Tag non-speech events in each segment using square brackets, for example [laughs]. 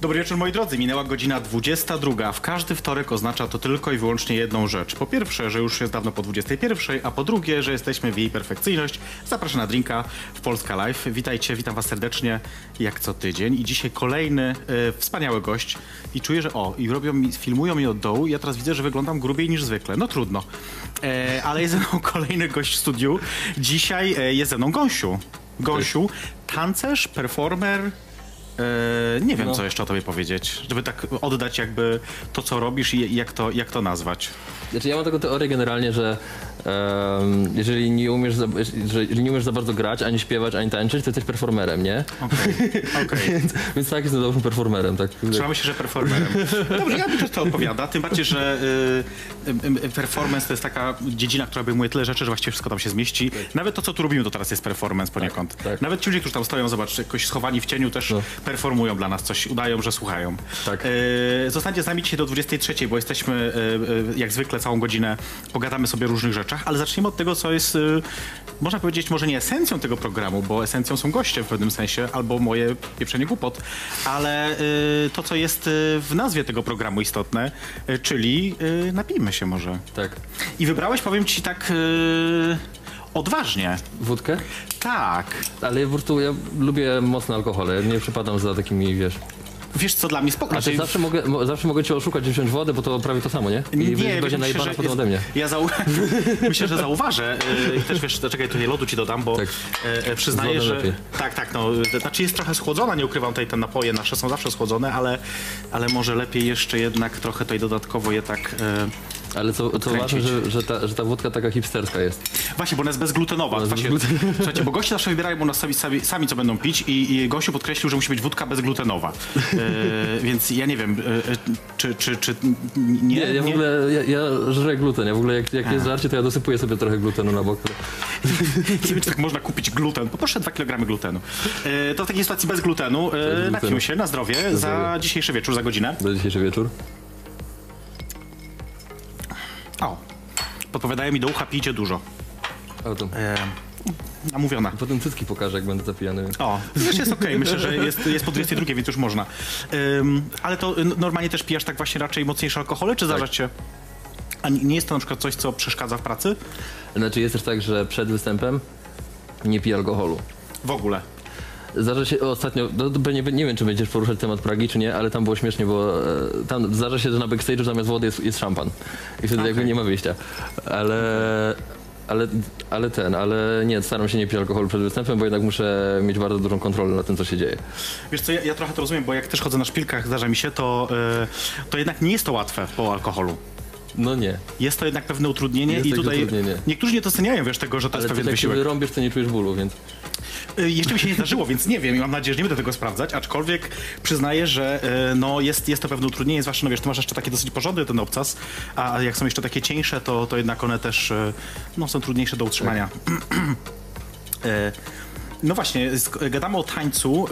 Dobry wieczór moi drodzy, minęła godzina 22. W każdy wtorek oznacza to tylko i wyłącznie jedną rzecz. Po pierwsze, że już jest dawno po 21, a po drugie, że jesteśmy w jej perfekcyjność. Zapraszam na drinka w Polska Live. Witajcie, witam was serdecznie jak co tydzień. I dzisiaj kolejny e, wspaniały gość. I czuję, że o, i robią mi, filmują mnie od dołu. I ja teraz widzę, że wyglądam grubiej niż zwykle. No trudno. E, ale jest ze mną kolejny gość w studiu. Dzisiaj e, jest ze mną Gąsiu. Gąsiu, tancerz, performer, E, nie wiem, No. co jeszcze o tobie powiedzieć, żeby tak oddać jakby to, co robisz i i jak to, jak to nazwać. Znaczy ja mam taką teorię generalnie, że em, jeżeli, nie umiesz za, że jeżeli nie umiesz za bardzo grać, ani śpiewać, ani tańczyć, to jesteś performerem, nie? Okej, okej. [laughs] Więc, więc tak, jestem dobrym performerem, tak? Trzymamy się, że performerem. Dobrze, ja myślę, że to odpowiada. Tym bardziej, że y, y, y, performance to jest taka dziedzina, która obejmuje tyle rzeczy, że właściwie wszystko tam się zmieści. Nawet to, co tu robimy, to teraz jest performance poniekąd. tak. Nawet ci ludzie, którzy tam stoją, zobacz, jakoś schowani w cieniu też No. performują dla nas coś, udają, że słuchają. Tak. Y, zostańcie z nami dzisiaj do 23, bo jesteśmy y, y, jak zwykle całą godzinę, pogadamy sobie różnych rzeczach, ale zaczniemy od tego, co jest, y, można powiedzieć, może nie esencją tego programu, bo esencją są goście w pewnym sensie, albo moje pieprzenie głupot, ale y, to, co jest y, w nazwie tego programu istotne, czyli napijmy się może. Tak. I wybrałeś, powiem ci tak odważnie. Wódkę? Tak. Ale ja po prostu ja lubię mocne alkohole, nie przypadam za takimi, wiesz... Wiesz co, dla mnie spoko. Znaczy, zawsze, mogę, mo, zawsze mogę cię oszukać i wziąć wodę, bo to prawie to samo, nie? I Nie, będzie myślę, najebana potem ode mnie. Ja zau... [laughs] myślę, że zauważę. y, I też wiesz, czekaj, tutaj lodu ci dodam, bo Tak. e, e, przyznaję, że. lepiej. Tak, tak, no. Znaczy jest trochę schłodzona, nie ukrywam tutaj te napoje nasze są zawsze schłodzone, ale, ale może lepiej jeszcze jednak trochę tutaj dodatkowo je tak. E... Ale co, co ważne, że, że, ta, że ta wódka taka hipsterska jest. Właśnie, bo ona jest bezglutenowa. Ona jest Właśnie. Słuchajcie, bo goście zawsze wybierają u nas sami, sami, sami co będą pić i, i gościu podkreślił, że musi być wódka bezglutenowa. E, więc ja nie wiem, e, e, czy, czy, czy nie. Nie, ja w ogóle, ja, ja żrę gluten, ja w ogóle jak, jak jest żarcie, to ja dosypuję sobie trochę glutenu na bok. [laughs] Nie wiem, czy tak można kupić gluten. Poproszę 2 kg glutenu. E, to w takiej sytuacji bez glutenu. E, glutenu. napijmy się na zdrowie za dzisiejszy wieczór, za godzinę. Do dzisiejszy wieczór. Podpowiadają mi do ucha, pijcie dużo. A to, E, namówiona. potem cycki pokażę, jak będę zapijany. O, już jest okej, myślę, że jest, jest po 22, więc już można. Ym, ale to normalnie też pijasz tak właśnie raczej mocniejsze alkohole, czy zdarza ci się? A nie nie jest to na przykład coś, co przeszkadza w pracy? Znaczy jest też tak, że przed występem nie piję alkoholu. W ogóle. Zdarza się ostatnio, no, nie, nie wiem czy będziesz poruszać temat Pragi czy nie, ale tam było śmiesznie, bo e, tam zdarza się, że na backstage'u zamiast wody jest, jest szampan. I wtedy jakby nie ma wyjścia. Ale, ale, ale ten, ale nie, staram się nie pić alkoholu przed występem, bo jednak muszę mieć bardzo dużą kontrolę nad tym, co się dzieje. Wiesz co, ja, ja trochę to rozumiem, bo jak też chodzę na szpilkach, zdarza mi się, to, y, to jednak nie jest to łatwe po alkoholu. No nie. Jest to jednak pewne utrudnienie Jest i tutaj utrudnienie. niektórzy nie doceniają, wiesz, tego, że to Ale jest pewien tak się wysiłek. wyrąbiesz, to nie czujesz bólu, więc... Y, Jeszcze mi się nie zdarzyło, więc nie wiem i mam nadzieję, że nie będę tego sprawdzać, aczkolwiek przyznaję, że y, no, jest, jest to pewne utrudnienie, zwłaszcza, no wiesz, ty masz jeszcze takie dosyć porządny ten obcas, a jak są jeszcze takie cieńsze, to, to jednak one też y, no, są trudniejsze do utrzymania. E, [clears throat] No właśnie, gadamy o tańcu,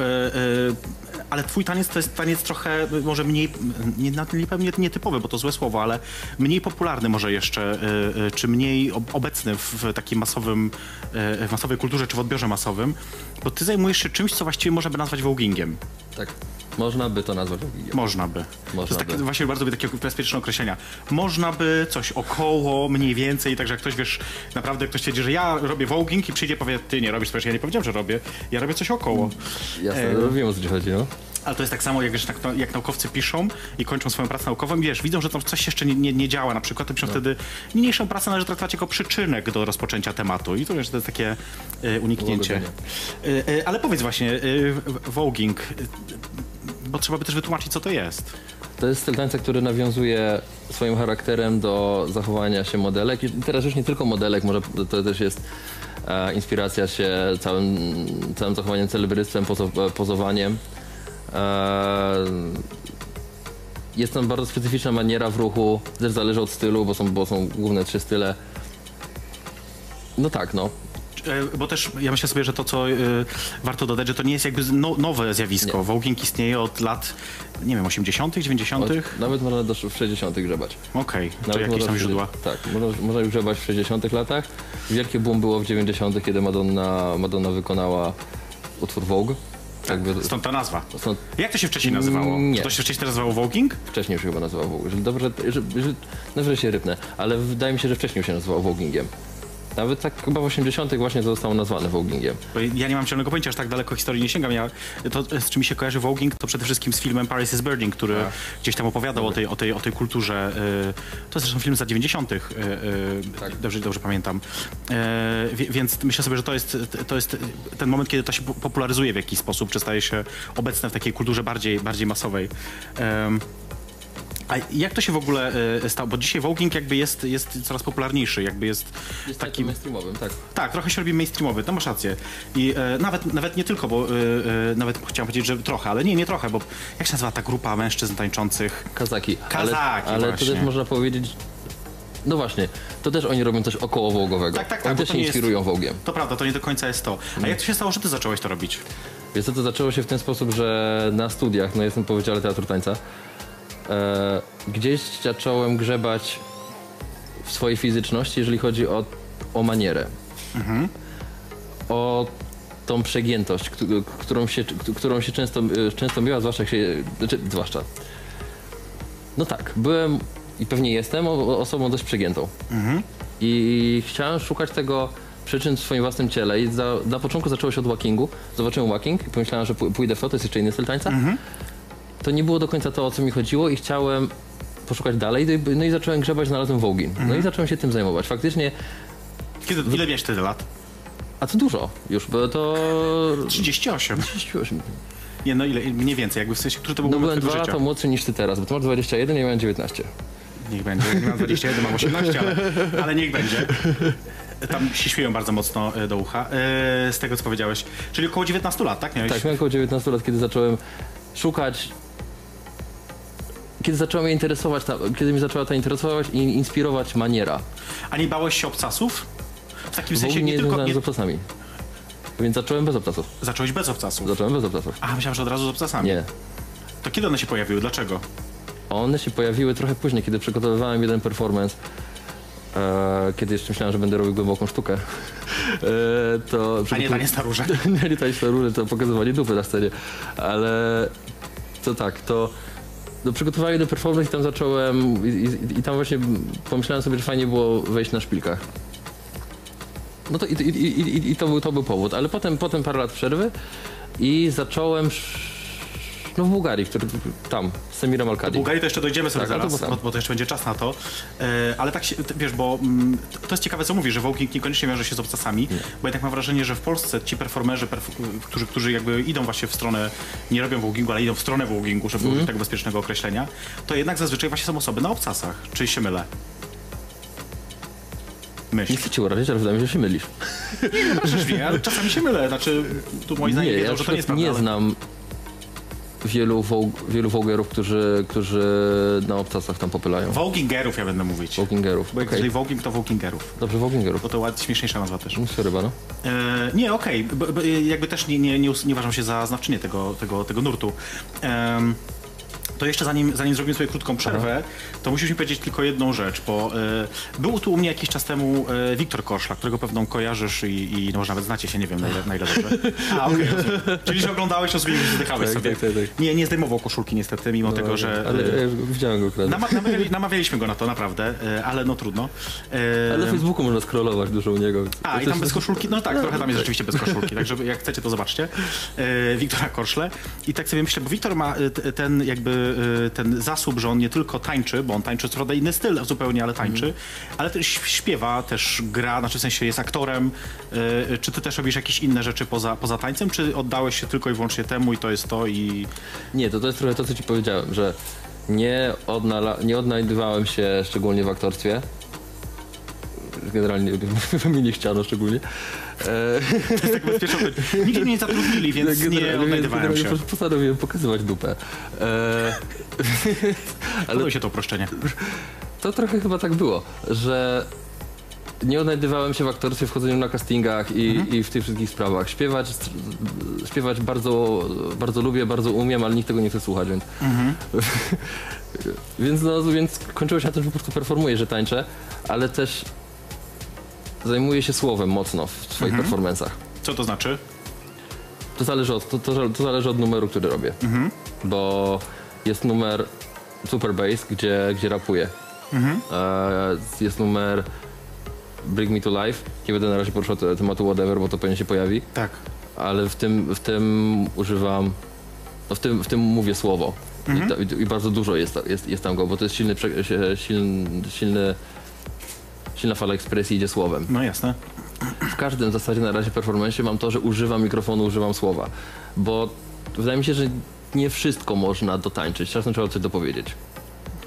ale twój taniec to jest taniec trochę może mniej, nie, nie pewnie nietypowy, bo to złe słowo, ale mniej popularny może jeszcze, e, e, czy mniej ob- obecny w, w takim masowym, e, w masowej kulturze, czy w odbiorze masowym, bo ty zajmujesz się czymś, co właściwie można by nazwać voguingiem. Tak. Można by to nazwać vogingiem. Można by. to Można jest takie, by. właśnie bardzo lubię takie bezpieczne określenia. Można by coś około, mniej więcej, także jak ktoś, wiesz, naprawdę ktoś twierdzi, że ja robię voguing i przyjdzie i powie, ty nie robisz, to wiesz, ja nie powiedziałem, że robię, ja robię coś około. Jasne, E, wiem o co ci chodzi, no. Ale to jest tak samo, jak, wiesz, jak, jak naukowcy piszą i kończą swoją pracę naukową i wiesz, widzą, że tam coś jeszcze nie, nie, nie działa na przykład, to piszą wtedy niniejszą pracę należy traktować jako przyczynek do rozpoczęcia tematu i to wiesz, to jest takie e, uniknięcie. E, e, ale powiedz właśnie, e, voguing, bo trzeba by też wytłumaczyć, co to jest. To jest styl tańca, który nawiązuje swoim charakterem do zachowania się modelek. I teraz już nie tylko modelek, może to też jest e, inspiracja się całym, całym zachowaniem celebrystwem, pozo, pozowaniem. E, jest tam bardzo specyficzna maniera w ruchu, też zależy od stylu, bo są, bo są główne trzy style. No tak, no. E, Bo też ja myślę sobie, że to, co e, warto dodać, że to nie jest jakby no, nowe zjawisko. Nie. Istnieje od lat, nie wiem, 80., 90. Okej, Od, nawet można do, w 60 grzebać. czy Nawet jakieś można tam źródła. Tak, można, można już grzebać w 60 latach. Wielkie boom było w 90 kiedy Madonna, Madonna wykonała utwór Vogue. Jakby, Stąd ta nazwa. stąd Jak to się wcześniej nazywało? Nie. Czy to się wcześniej nazywało Voguing? wcześniej już chyba nazywał Vogue. Jeżeli dobrze, że, że, no, że się rypnę, ale wydaje mi się, że wcześniej już się nazywał Voguingiem. Nawet tak chyba w 80 właśnie to zostało nazwane Voguingiem. Bo ja nie mam zielonego pojęcia, aż tak daleko historii nie sięgam. Ja, to, z czym mi się kojarzy Voguing, to przede wszystkim z filmem Paris is Burning, który Tak. gdzieś tam opowiadał o tej, o tej, o tej kulturze. y, To jest zresztą film z lat 90., y, y, Tak. dobrze, dobrze pamiętam. Więc myślę sobie, że to jest, to jest ten moment, kiedy to się po- popularyzuje w jakiś sposób, czy staje się obecne w takiej kulturze bardziej, bardziej masowej. A jak to się w ogóle y, stało? Bo dzisiaj voguing jakby jest, jest coraz popularniejszy, jakby jest, Jest taki... takim mainstreamowym, tak. Tak, trochę się robi mainstreamowy, to masz rację. I e, nawet, nawet nie tylko, bo e, nawet chciałem powiedzieć, że trochę, ale nie, nie trochę, bo jak się nazywa ta grupa mężczyzn tańczących? Kazaki. Kazaki, ale, ale to też można powiedzieć, no właśnie, to też oni robią coś około wołgowego. Tak, tak, tak, Oni też się jest- inspirują wołgiem. To prawda, to nie do końca jest to. A jak to się stało, że ty zacząłeś to robić? Co, to zaczęło się w ten sposób, że na studiach, no jestem po Wydziale Teatru Tańca, gdzieś zacząłem grzebać w swojej fizyczności, jeżeli chodzi o, o manierę. O tą przegiętość, któ- którą się, którą się często, e, często miała, zwłaszcza jak się, znaczy, zwłaszcza. No tak, byłem i pewnie jestem osobą dość przegiętą. I chciałem szukać tego przyczyn w swoim własnym ciele i za, na początku zaczęło się od walkingu. Zobaczyłem walking i pomyślałem, że pó- pójdę w to, to jest jeszcze inny styl tańca. To nie było do końca to, o co mi chodziło i chciałem poszukać dalej. No i- No i zacząłem grzebać, znalazłem vogin. No i zacząłem się tym zajmować. Faktycznie, Kiedy, ile miałeś wtedy lat? a to dużo już, bo to... 38. 38. Nie, no ile, mniej więcej, jakby w sensie, który to był No byłem dwa życia? lata młodszy niż ty teraz, bo ty masz 21, ja miałem 19. Niech będzie. Nie mam 21, mam 18, ale, [laughs] ale niech będzie. Tam się śmieją bardzo mocno e, do ucha, e, z tego co powiedziałeś. Czyli około 19 lat, tak? Miałeś? Tak, miałem około 19 lat, kiedy zacząłem szukać. Kiedy zacząłem mnie interesować, ta, kiedy mi zaczęła ta interesować i inspirować maniera. A nie bałeś się obcasów? W takim W sensie nie nie tylko... Nie, z obcasami. Więc zacząłem bez obcasów. zacząłeś bez obcasów. Zacząłem bez obcasów. A, myślałem, że od razu z obcasami. Nie. To kiedy one się pojawiły? Dlaczego? One się pojawiły trochę później, kiedy przygotowywałem jeden performance. E, kiedy jeszcze myślałem, że będę robił głęboką sztukę. E, to A nie tanie starusze. [laughs] nie, nie tańce starury, to pokazywanie dupy na scenie. Ale to tak, to do przygotowania do performance i tam zacząłem i, i, i tam właśnie pomyślałem sobie, że fajnie było wejść na szpilkach. No to i, i, to, był, to był powód, ale potem, potem parę lat przerwy i zacząłem no w Bułgarii, który, tam, W Alkadi. Bułgarii to jeszcze dojdziemy sobie Tak, to zaraz, bo, bo to jeszcze będzie czas na to. E, ale tak się, wiesz, bo mm, to jest ciekawe, co mówisz, że voguing niekoniecznie wiąże się z obcasami, bo jednak mam wrażenie, że w Polsce ci performerzy, perf którzy, którzy jakby idą właśnie w stronę, nie robią voguingu, ale idą w stronę voguingu, żeby Mhm. użyć tego bezpiecznego określenia, to jednak zazwyczaj właśnie są osoby na obcasach. Czy się mylę? Myśl. Nie chcę ci urazić, ale wydaje mi się, że się mylisz. Nie, ale czasami się mylę. Znaczy, tu moi Nie, znajomi ja wiedzą, na że to nie jest prawda. nie ale- znam wielu, wielu wołgerów, którzy, którzy na obcasach tam popylają. Voguingerów ja będę mówić. Wołgingerów. Bo Okej. jeżeli voguing, to voguingerów. Dobrze, wołgingerów. Bo to ładnie, śmieszniejsza nazwa też. No, sorry, no. E, nie, okej. B- Jakby też nie, nie, nie, nie uważam się za znawczynię tego, tego, tego nurtu. Em, to jeszcze zanim, zanim zrobimy sobie krótką przerwę, to musisz mi powiedzieć tylko jedną rzecz, bo e, był tu u mnie jakiś czas temu e, Wiktor Koszla, którego pewną kojarzysz i, i no, może nawet znacie się, nie wiem na ile, na ile dobrze. [laughs] A, okej, [laughs] rozumiem. Czyli że oglądałeś, to sobie już zdychałeś Tak, sobie. tak, tak, tak. Nie, nie zdejmował koszulki niestety, mimo tego, że... Ale e, ja widziałem go kiedyś. Nama, [laughs] namawiali, namawialiśmy go na to, naprawdę, ale no trudno. Ale na Facebooku można scrollować dużo u niego. a, i tam bez koszulki? No tak, trochę tam jest rzeczywiście bez koszulki, także jak chcecie, to zobaczcie. E, Wiktora Korszle. I tak sobie myślę, bo Wiktor ma e, t- ten jakby ten zasób, że on nie tylko tańczy, bo on tańczy co prawda inny styl zupełnie, ale tańczy, ale też śpiewa, też gra, znaczy w sensie jest aktorem. E, Czy ty też robisz jakieś inne rzeczy poza, poza tańcem, czy oddałeś się tylko i wyłącznie temu i to jest to i... Nie, to, to jest trochę to, co ci powiedziałem, że nie, odnala- nie odnajdywałem się szczególnie w aktorstwie. Generalnie [laughs] we mnie nie chciano szczególnie. E, Tak bezpieczne. Nigdzie mnie nie zatrudnili, więc nie odnajdywałem się. Postanowiłem pokazywać dupę. E, [laughs] ale Podoba się to uproszczenie. to trochę chyba tak było, że nie odnajdywałem się w aktorstwie, w chodzeniu na castingach i, Mhm. i w tych wszystkich sprawach. Śpiewać, śpiewać bardzo, bardzo lubię, bardzo umiem, ale nikt tego nie chce słuchać, więc... Mhm. [laughs] więc, no, więc kończyło się na tym, że po prostu performuję, że tańczę, ale też zajmuję się słowem mocno w swoich Mhm. performancach. Co to znaczy? To zależy od, to, to, to zależy od numeru, który robię. Bo jest numer Super Bass, gdzie, gdzie rapuję. E, jest numer Bring Me to Life. Nie będę na razie poruszał te- tematu whatever, bo to pewnie się pojawi. Tak. Ale w tym, w tym używam, no w, tym, w tym mówię słowo. I, to, i, I bardzo dużo jest, jest, jest tam go, bo to jest silny, silny, silny, silna fala ekspresji idzie słowem. No jasne. W każdym w zasadzie na razie performance mam to, że używam mikrofonu, używam słowa. Bo wydaje mi się, że nie wszystko można dotańczyć. Czasem trzeba coś dopowiedzieć.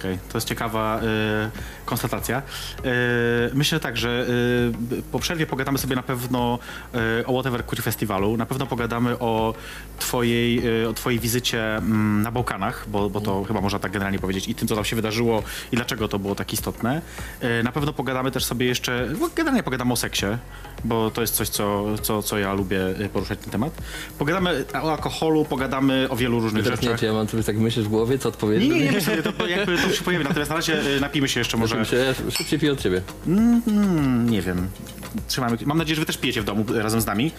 Okej, to jest ciekawa y, konstatacja. Y, myślę tak, że y, po przerwie pogadamy sobie na pewno y, o Whatever Queer Festiwalu. Na pewno pogadamy o twojej, y, o twojej wizycie mm, na Bałkanach, bo, bo to chyba można tak generalnie powiedzieć, i tym, co tam się wydarzyło i dlaczego to było tak istotne. Y, na pewno pogadamy też sobie jeszcze, bo generalnie pogadamy o seksie, bo to jest coś, co, co, co ja lubię poruszać ten temat. Pogadamy o alkoholu, pogadamy o wielu różnych nie rzeczach. czy ja mam coś tak myślisz w głowie, co odpowiedzieć? Nie, nie, nie, myślę, to jakby to się pojawi. Natomiast na razie y, napijmy się jeszcze może. Ja szybciej piję od ciebie. Mm, nie wiem. Trzymamy. Mam nadzieję, że wy też pijecie w domu y, razem z nami.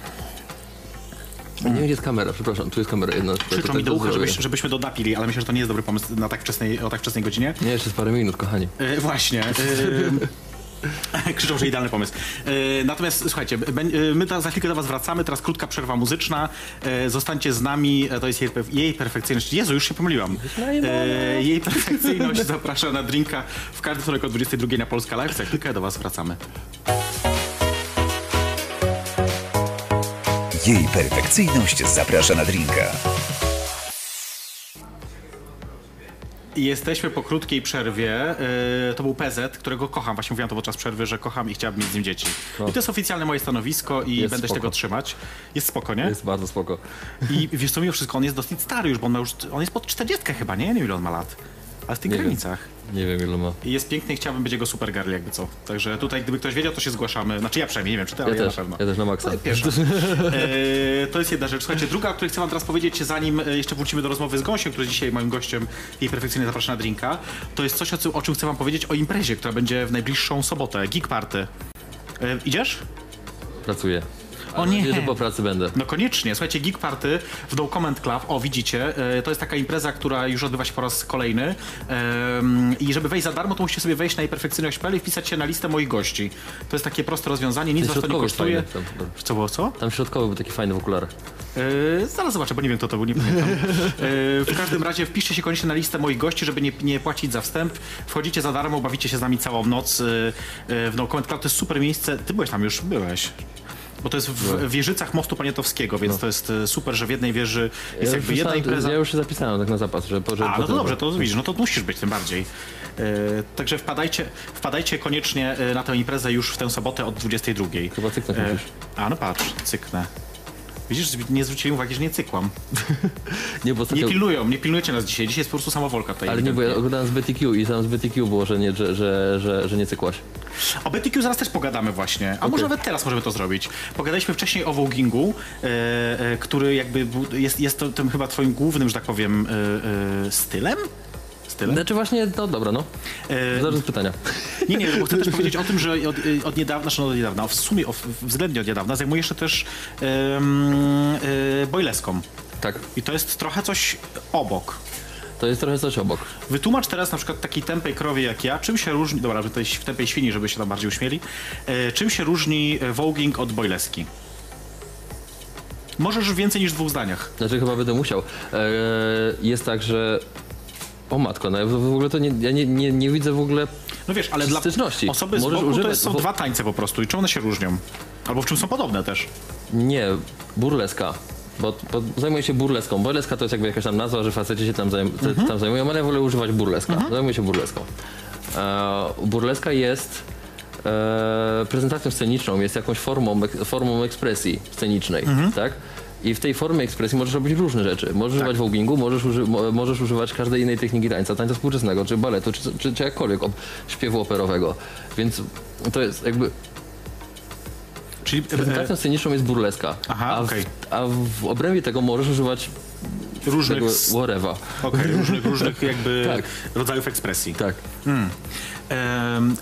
Nie wiem, gdzie jest kamera, przepraszam, tu jest kamera jedna. Krzyczą mi do ucha, żebyś, żebyśmy dodapili, ale myślę, że to nie jest dobry pomysł na tak wczesnej, o tak wczesnej godzinie. Nie, jeszcze z parę minut, kochani. Y, właśnie. y, [laughs] Krzyczą, że idealny pomysł. Y, Natomiast słuchajcie, y, my za chwilkę do was wracamy, teraz krótka przerwa muzyczna. Y, Zostańcie z nami, e, to jest jej, jej perfekcyjność. Jezu, już się pomyliłam. Jej perfekcyjność [laughs] zaprasza na drinka w każdy wtorek o 22 na Polska Live. Za chwilkę do was wracamy. Jej perfekcyjność zaprasza na drinka. Jesteśmy po krótkiej przerwie. Yy, to był PZ, którego kocham. Właśnie mówiłam to podczas przerwy, że kocham i chciałabym mieć z nim dzieci. I to jest oficjalne moje stanowisko i Jest będę się spoko. tego trzymać. Jest spoko, nie? Jest bardzo spoko. I wiesz co, mimo wszystko, on jest dosyć stary już, bo on ma już, on jest pod 40 chyba, nie? Nie wiem ile on ma lat. Ale w tych Nie wiem. granicach. Nie wiem, ile ma. I jest piękny i chciałbym być jego super girl, jakby co. Także tutaj, gdyby ktoś wiedział, to się zgłaszamy. Znaczy ja przynajmniej, nie wiem czy ty, ale Ja ja, też, na pewno. ja też na maksa. To jest pierwsza. [laughs] E, to jest jedna rzecz. Słuchajcie, druga, o której chcę wam teraz powiedzieć, zanim e, jeszcze wrócimy do rozmowy z Gąsiem, który dzisiaj moim gościem i perfekcyjnie zaprasza na drinka, to jest coś, o, czym- o czym chcę wam powiedzieć o imprezie, która będzie w najbliższą sobotę. Geek Party. E, idziesz? Pracuję. O nie. nadzieję, że po pracy będę. No koniecznie. Słuchajcie, Geek Party w No Comment Club, o widzicie, e, to jest taka impreza, która już odbywa się po raz kolejny i żeby wejść za darmo, to musicie sobie wejść na perfekcyjność.pl i wpisać się na listę moich gości. To jest takie proste rozwiązanie, nic was to nie kosztuje. fajny, tam- Co było, co? Tam środkowy był taki fajny w okularach. Yy, zaraz zobaczę, bo nie wiem kto to był, nie pamiętam. Yy, w każdym razie wpiszcie się koniecznie na listę moich gości, żeby nie, nie płacić za wstęp. Wchodzicie za darmo, bawicie się z nami całą noc yy, w No Comment Club. To jest super miejsce. Ty byłeś tam już, byłeś. Bo to jest w, w wieżycach mostu Poniatowskiego, więc to jest yy, super, że w jednej wieży jest Ja jakby jedna impreza. Ja już się zapisałem tak na zapas, że, że A, no to dobrze, to widzisz, no to musisz być tym bardziej. Yy, także wpadajcie, wpadajcie koniecznie yy, na tę imprezę już w tę sobotę od 22. Chyba cyknąć Yy. A, no patrz, cyknę. Widzisz, nie zwróciłem uwagi, że nie cykłam. [laughs] Nie, bo Nie pilnują, nie pilnujecie nas dzisiaj. Dzisiaj jest po prostu samowolka tutaj. Ale nie, bo ja oglądałem z BTQ i tam z BTQ było, że nie, że, że, że, że nie cykłaś. O BTQ zaraz też pogadamy właśnie. A może nawet teraz możemy to zrobić. Pogadaliśmy wcześniej o vogingu, e, e, który jakby jest, jest to, tym chyba twoim głównym, że tak powiem, e, e, stylem? Stylem? Znaczy właśnie, no dobra, no. E, od pytania. Nie, nie, bo chcę też [laughs] powiedzieć o tym, że od, od niedawna, znaczy no od niedawna, w sumie o, względnie od niedawna zajmujesz się też um, boileską. Tak, I to jest trochę coś obok. to jest trochę coś obok. Wytłumacz teraz na przykład takiej tępej krowie jak ja, czym się różni, dobra, że to jest w tępej świni, żeby się tam bardziej uśmieli, e, czym się różni e, voging od boileski? Możesz w więcej niż dwóch zdaniach. Znaczy chyba będę musiał. Jest tak, że... O matko, no ja w ogóle to nie, ja nie, nie, nie widzę w ogóle... No wiesz, ale dla Styczności. osoby z Możesz boku to używać- jest, są wo- dwa tańce po prostu i czym one się różnią? Albo w czym są podobne też? Nie, burleska. Bo, bo zajmuję się burleską. Burleska to jest jakby jakaś tam nazwa, że faceci się tam, zajm, te- Mhm. tam zajmują, ale ja wolę używać burleska. Zajmuję się burleską. E, burleska jest e, prezentacją sceniczną, jest jakąś formą, ek- formą ekspresji scenicznej, Mhm. tak? I w tej formie ekspresji możesz robić różne rzeczy. Możesz Tak. używać voguingu, możesz, uży, mo, możesz używać każdej innej techniki tańca, tańca współczesnego, czy baletu, czy, czy, czy jakkolwiek śpiewu operowego. Więc to jest jakby Czyli Prezentacją e, sceniczną jest burleska. Aha, a, w, okej. a w obrębie tego możesz używać różnych, tego whatever. okej, różnych, różnych jakby [laughs] Tak. rodzajów ekspresji. Tak. Em,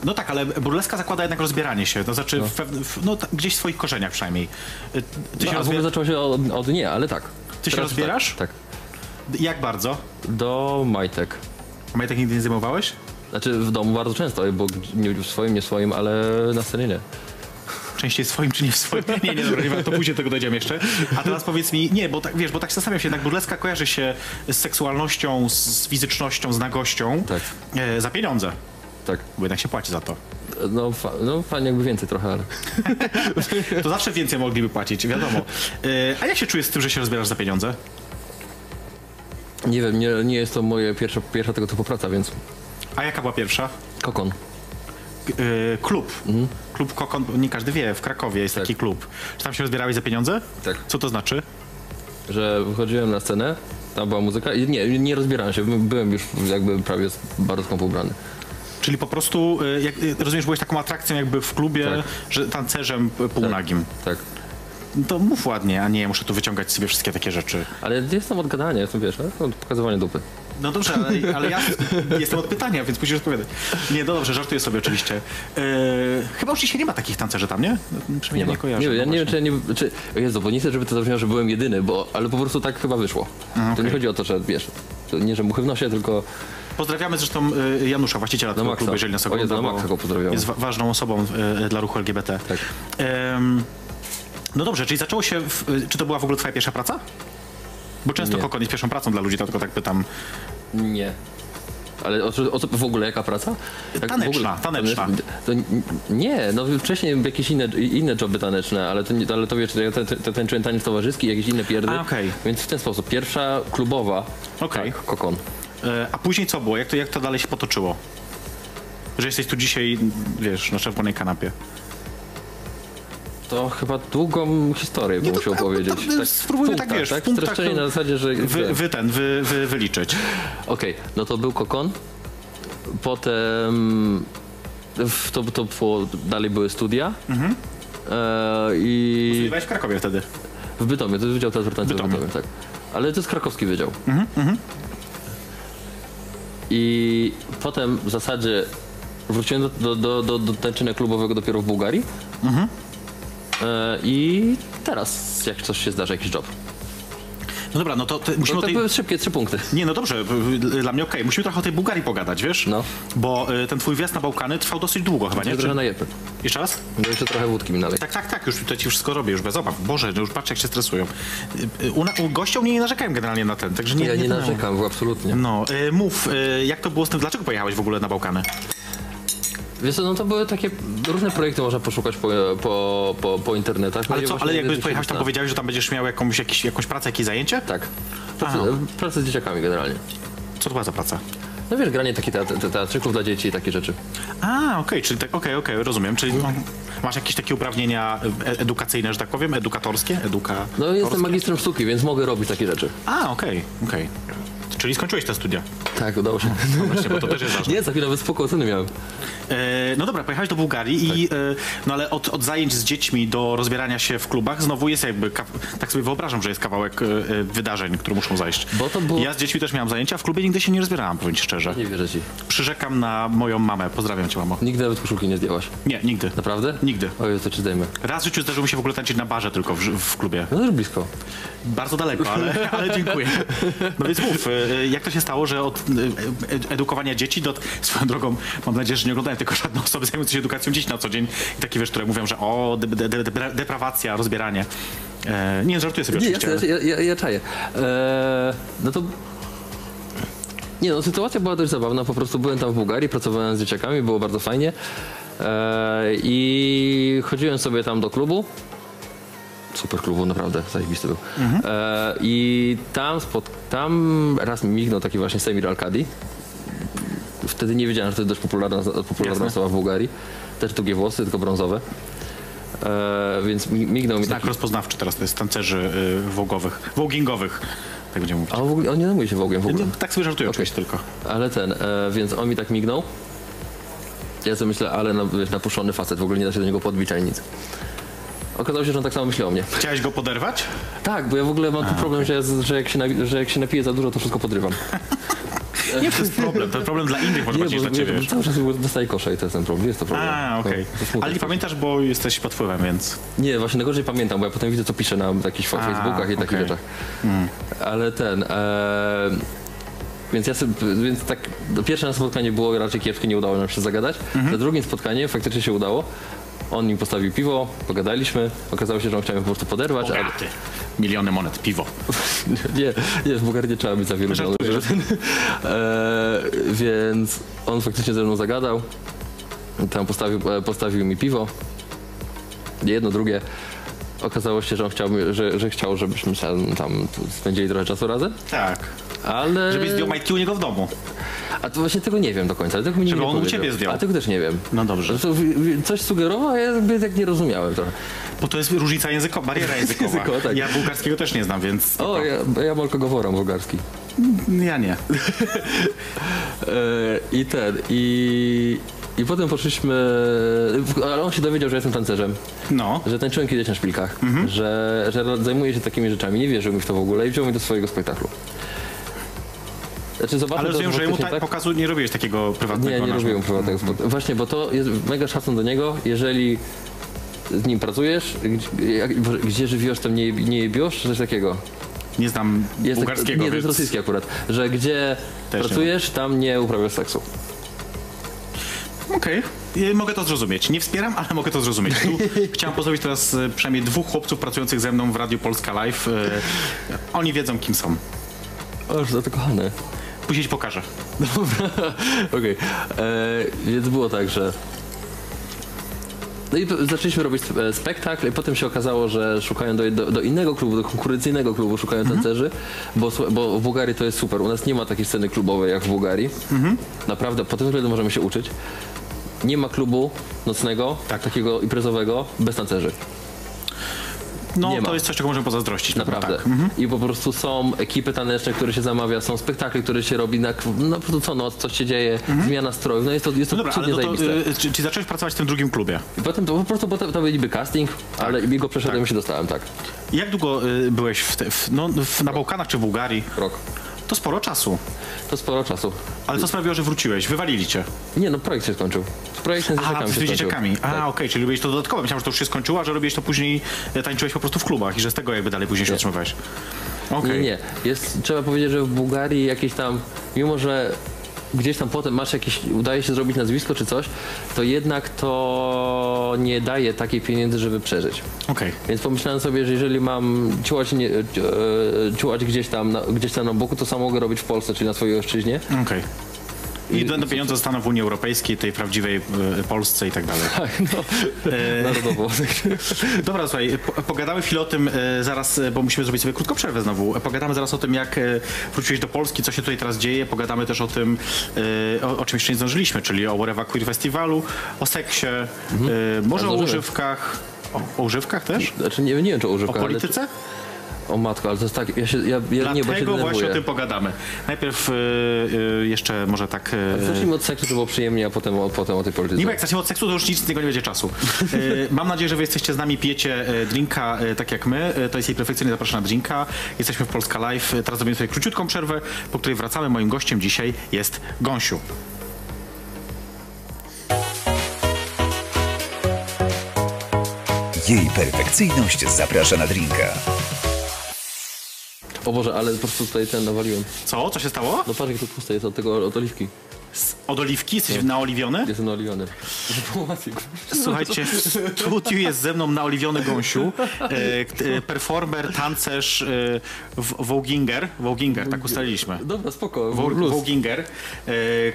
no tak, ale burleska zakłada jednak rozbieranie się, to znaczy w pewne- w, no, gdzieś w swoich korzeniach przynajmniej. Y, Ty No, się a w ogóle rozbierasz? zaczęło się od, od nie, ale tak. Ty się Teraz rozbierasz? Tak. tak. Jak bardzo? Do majtek. Majtek nigdy nie zajmowałeś? Znaczy w domu bardzo często, bo nie w swoim, nie w swoim, ale na scenie nie. Częściej w swoim czy nie w swoim? [laughs] Nie, nie, dobra, nie, to później tego dojdziemy jeszcze. A teraz powiedz mi, nie, bo tak, wiesz, bo tak zastanawiam się, jednak burleska kojarzy się z seksualnością, z, z fizycznością, z nagością. Tak. E, za pieniądze, Tak. bo jednak się płaci za to. No, fa- no fajnie jakby więcej trochę, ale... [laughs] To zawsze więcej mogliby płacić, wiadomo. E, a jak się czujesz z tym, że się rozbierasz za pieniądze? Nie wiem, nie, nie jest to moje pierwsza, pierwsza tego typu praca, więc... A jaka była pierwsza? Kokon. E, klub. Klub Kokon, nie każdy wie, w Krakowie jest Tak. taki klub. Czy tam się rozbierałeś za pieniądze? Tak. Co to znaczy? Że wychodziłem na scenę, tam była muzyka i nie, nie rozbierałem się, byłem już jakby prawie bardzo skąpo ubrany. Czyli po prostu, e, jak, e, rozumiesz, byłeś taką atrakcją jakby w klubie, Tak. że tancerzem półnagim. Tak. No To mów ładnie, a nie muszę tu wyciągać sobie wszystkie takie rzeczy. Ale jestem od gadania, jestem wiesz, od pokazywania dupy. No dobrze, ale, ale ja [laughs] jestem od pytania, więc musisz odpowiadać. Nie, no dobrze, żartuję sobie oczywiście. E, chyba już dzisiaj nie ma takich tancerzy tam, nie? No, Przynajmniej nie, nie kojarzę. Nie, wiem, ja no nie wiem, czy ja nie. Czy, Jezu, bo nie chcę, żeby to zabrzmiało, że byłem jedyny, bo, ale po prostu tak chyba wyszło. To nie chodzi o to, że wiesz, to nie, że muchy w nosie, tylko. Pozdrawiamy zresztą e, Janusza, właściciela tego klubu, jeżeli nas O ogląda, na bo go. Jest wa- ważną osobą e, dla ruchu LGBT. Tak. No dobrze, czyli zaczęło się, w, czy to była w ogóle twoja pierwsza praca? Bo często Nie. kokon jest pierwszą pracą dla ludzi, dlatego tak pytam. Nie. Ale o, co- o co w ogóle jaka praca? Jak Taneczna, ogóle, taneczna. To, nie, no wcześniej jakieś inne, inne joby taneczne, ale to, ale to wiesz, ja tańczyłem taniec towarzyski, jakieś inne pierdy. A, okej. Więc w ten sposób. Pierwsza klubowa, Okej. tak, kokon. E, a później co było? Jak to, jak to dalej się potoczyło? Że jesteś tu dzisiaj, wiesz, na czerwonej kanapie. To chyba długą historię bym musiał to- powiedzieć. to spróbujmy tak, wiesz, tak? punktach, Streszczenie na zasadzie, że... Wy, wy ten, wy, wy, wyliczyć. Okej, no to był kokon. Potem w, to, to było, dalej były studia. Mhm. E, I Studiowałeś w Krakowie wtedy. w Bytomie, to jest Wydział Tańca w Bytomie. Bytomie, tak. Ale to jest krakowski wydział. Mhm, I potem w zasadzie wróciłem do, do, do, do, tańczenia klubowego dopiero w Bułgarii. Mhm. E, I teraz, jak coś się zdarzy, jakiś job. No dobra, no to ty, musimy No to tej... były szybkie trzy punkty. Nie, no dobrze, dla mnie okej. Musimy trochę o tej Bułgarii pogadać, wiesz? No. Bo y, ten twój wjazd na Bałkany trwał dosyć długo chyba, nie? Nie Czy... trochę najepy. Jeszcze raz? No jeszcze trochę wódki mi nalej. Tak, tak, tak, już tutaj ci wszystko robię, już bez obaw. Boże, no już patrz jak się stresują. Y, y, U, na- u mnie nie narzekają generalnie na ten, także nie... Ja nie to- narzekam, absolutnie. No, mów, jak to było z tym, dlaczego pojechałeś w ogóle na Bałkany? Wiesz co, no to były takie różne projekty można poszukać po, po, po, po internetach. No Ale i co, ale jakby jedynie pojechałeś tam, się powiedziałeś, że tam będziesz miał jakąś, jakiś, jakąś pracę, jakieś zajęcie? Tak. Praca, Aha. praca z dzieciakami generalnie. Co to była za praca? No wiesz, granie takich teatr, te- teatrzyków dla dzieci i takie rzeczy. A, okej, czyli tak, okej, okej, rozumiem. Czyli no, masz jakieś takie uprawnienia e- edukacyjne, że tak powiem, edukatorskie? Eduka... No jestem magistrem sztuki, więc mogę robić takie rzeczy. A, okej, okej. Czyli skończyłeś te studia. Tak, udało się. No właśnie, bo to też jest ważne. Nie, taki nawet spoko oceny miałem. E, no dobra, pojechałeś do Bułgarii i e, no ale od, od zajęć z dziećmi do rozbierania się w klubach znowu jest jakby, tak sobie wyobrażam, że jest kawałek e, e, wydarzeń, które muszą zajść. Bo to było- Ja z dziećmi też miałem zajęcia, w klubie nigdy się nie rozbierałam, powiem ci szczerze. Nie wierzę ci. Przyrzekam na moją mamę, pozdrawiam cię mamo. Nigdy nawet koszulki nie zdjęłaś. Nie, nigdy. Naprawdę? Nigdy. Oj, to ci zdejmę. Raz w życiu zdarzyło mi się w ogóle tańczyć na barze tylko w, w klubie. No już blisko. Bardzo daleko, ale, [laughs] ale dziękuję. No więc mów, e, jak to się stało, że od edukowania dzieci do... Swoją drogą, mam nadzieję, że nie oglądają tylko żadne osoby zajmujące się edukacją dzieci na co dzień. I takie wiesz, które mówią, że o, de, de, de, de, deprawacja, rozbieranie. E, nie, żartuję sobie Nie, oczywiście. jasne, ja, ja, ja czaję. Eee, no to... Nie no, sytuacja była dość zabawna. Po prostu byłem tam w Bułgarii, pracowałem z dzieciakami, było bardzo fajnie. Eee, I chodziłem sobie tam do klubu. Super klubu, naprawdę, zajebisty był. Eee, I tam, spod, tam raz mi mignął taki właśnie Semir Alkadi. Wtedy nie wiedziałem, że to jest dość popularna, popularna Jasne. osoba w Bułgarii. Też długie włosy, tylko brązowe. Eee, więc mi- mignął mi Znak taki... rozpoznawczy teraz to jest tancerzy y, wogowych, wogingowych, tak będziemy mówić. A w ogóle, on nie zajmuje się Wogiem w ogóle. Nie, tak sobie żartuję oczywiście tylko. Ale ten, e, więc on mi tak mignął. Ja sobie myślę, ale na, wiesz, napuszczony facet, w ogóle nie da się do niego podbić ani nic. Okazało się, że on tak samo myśli o mnie. Chciałeś go poderwać? Tak, bo ja w ogóle mam tu problem, że, że, jak się, napi- że jak się napiję za dużo, to wszystko podrywam. [laughs] Nie, to jest problem. To jest problem dla innych może Nie, bardziej bo, dla ciebie. bo cały czas dostaję kosze i to jest ten problem. Jest to problem. A, okej. To- to smutne Ale nie pamiętasz, bo jesteś pod wpływem, więc... Nie, właśnie najgorzej pamiętam, bo ja potem widzę, co pisze na jakichś A, Facebookach i takich okej. rzeczach. Ale ten... E, więc ja sobie, więc tak, no pierwsze nasze spotkanie było raczej kiepskie, nie udało nam się zagadać. Mhm. Na drugim spotkanie faktycznie się udało. On mi postawił piwo, pogadaliśmy. Okazało się, że on chciał mnie po prostu poderwać, ale Bogaty. Miliony monet, piwo. [laughs] nie, nie, w Bułgarii nie trzeba być za wielu żołnierzy. [laughs] e, Więc on faktycznie ze mną zagadał. Tam postawił, e, postawił mi piwo. Jedno, drugie. Okazało się, że on chciał, że, że chciał, żebyśmy tam spędzili trochę czasu razem, Tak. ale... Żebyś zdjął majtki u niego w domu. A to właśnie tego nie wiem do końca, ale tego mi Żeby nie on u powiedział. ciebie zdjął. A tego też nie wiem. No dobrze. To, coś sugerował, a ja tak nie rozumiałem trochę. Bo to jest różnica językowa, bariera [laughs] językowa. Językowa, tak. Ja bułgarskiego też nie znam, więc... O, ja, ja tylko goworam bułgarski. Ja nie. [laughs] E, I ten, i, i potem poszliśmy, ale on się dowiedział, że jestem tancerzem, No. że tańczyłem kiedyś na szpilkach, Mhm. że, że zajmuję się takimi rzeczami, nie wierzył mi w to w ogóle i wziął mnie do swojego spektaklu. Znaczy Ale rozumiem, że jemu tak pokazu nie robiłeś takiego prywatnego. Nie, nie robiłem prywatnego spotkania. Właśnie, bo to jest mega szacun do niego, jeżeli z nim pracujesz, gdzie, gdzie tam nie, nie jebiesz, coś takiego. Nie znam Jest tak- bułgarskiego, nie, to jest więc... rosyjski akurat, że gdzie Też nie pracujesz, tam nie uprawiasz seksu. Okej, okay. mogę to zrozumieć. Nie wspieram, ale mogę to zrozumieć. Tu [laughs] chciałem pozdrowić teraz e, przynajmniej dwóch chłopców pracujących ze mną w Radiu Polska Live. E, Oni wiedzą, kim są. O, że to kochane. Później ci pokażę. [laughs] Okej, e, więc było tak, że. No i zaczęliśmy robić spektakl i potem się okazało, że szukają do, do, do innego klubu, do konkurencyjnego klubu szukają tancerzy, bo, bo w Bułgarii to jest super. U nas nie ma takiej sceny klubowej jak w Bułgarii. Naprawdę, pod tym względem możemy się uczyć. Nie ma klubu nocnego, Tak. takiego imprezowego, bez tancerzy. No, Nie to ma. jest coś, czego możemy pozazdrościć. Naprawdę. Tak. I po prostu są ekipy taneczne, które się zamawia, są spektakle, które się robi na, no, po prostu co noc, coś się dzieje, zmiana strojów. No jest to, jest to No dobra, ale no to, e, czy, czy zacząłeś pracować w tym drugim klubie? Potem to po prostu bo to, niby casting, ale jego przeszedłem i się dostałem, tak. Jak długo e, byłeś w te, w, no, w, na Bałkanach czy w Bułgarii? Rok. To sporo czasu. To sporo czasu. Ale co sprawiło, że wróciłeś? Wywalili cię. Nie no, projekt się skończył. Projekt z Aha, z się dzieciakami. A, Tak. okej, czyli robiłeś to dodatkowo. Myślałem, że to już się skończyło, a że robiłeś to później, e, tańczyłeś po prostu w klubach i że z tego jakby dalej później się otrzymywałeś. Okej. Nie, nie. Jest, trzeba powiedzieć, że w Bułgarii jakieś tam, mimo że gdzieś tam potem masz jakieś, udaje się zrobić nazwisko czy coś, to jednak to nie daje takiej pieniędzy, żeby przeżyć. Okej. Więc pomyślałem sobie, że jeżeli mam ciułać, nie, e, ciułać gdzieś, tam na, gdzieś tam na boku, to samo mogę robić w Polsce, czyli na swojej ojszczyźnie. Okej. I będą pieniądze zostaną w Unii Europejskiej, tej prawdziwej e, Polsce i tak dalej. Tak, no, narodowo. [laughs] Dobra, słuchaj, po, pogadamy chwilę o tym e, zaraz, e, bo musimy zrobić sobie krótką przerwę znowu. E, Pogadamy zaraz o tym, jak e, wróciłeś do Polski, co się tutaj teraz dzieje. Pogadamy też o tym, e, o, o czym jeszcze nie zdążyliśmy, czyli o Whatever Queer Festiwalu, o seksie, e, może o używkach. O, o używkach też? Znaczy nie, nie wiem, czy o O używkach, ale... polityce? O matko, ale to jest tak, ja się, ja, ja nie, bo się Dlatego właśnie denerwuję. o tym pogadamy. Najpierw e, e, jeszcze może tak... e, Zacznijmy od seksu, to było przyjemnie, a potem, o- potem o tej polityce. Nie, bo jak zaczniemy od seksu, to już nic z tego nie będzie czasu. E, [laughs] mam nadzieję, że wy jesteście z nami, pijecie drinka tak jak my. To jest jej perfekcyjnie zapraszana drinka. Jesteśmy w Polska Live. E, Teraz zrobimy sobie króciutką przerwę, po której wracamy. Moim gościem dzisiaj jest Gąsiu. Jej perfekcyjność zaprasza na drinka. O Boże, ale po prostu tutaj ten nawaliłem. Co? Co się stało? No patrz, jak to puste jest od tego, od oliwki. Od oliwki? Jesteś naoliwiony? Jestem naoliwiony. Słuchajcie, w studiu jest ze mną naoliwiony Gąsiu, e, e, performer, tancerz, e, w- Wołginger, Wołginger, tak ustaliliśmy. Dobra, spoko. Wo- Luz. Wołginger, e,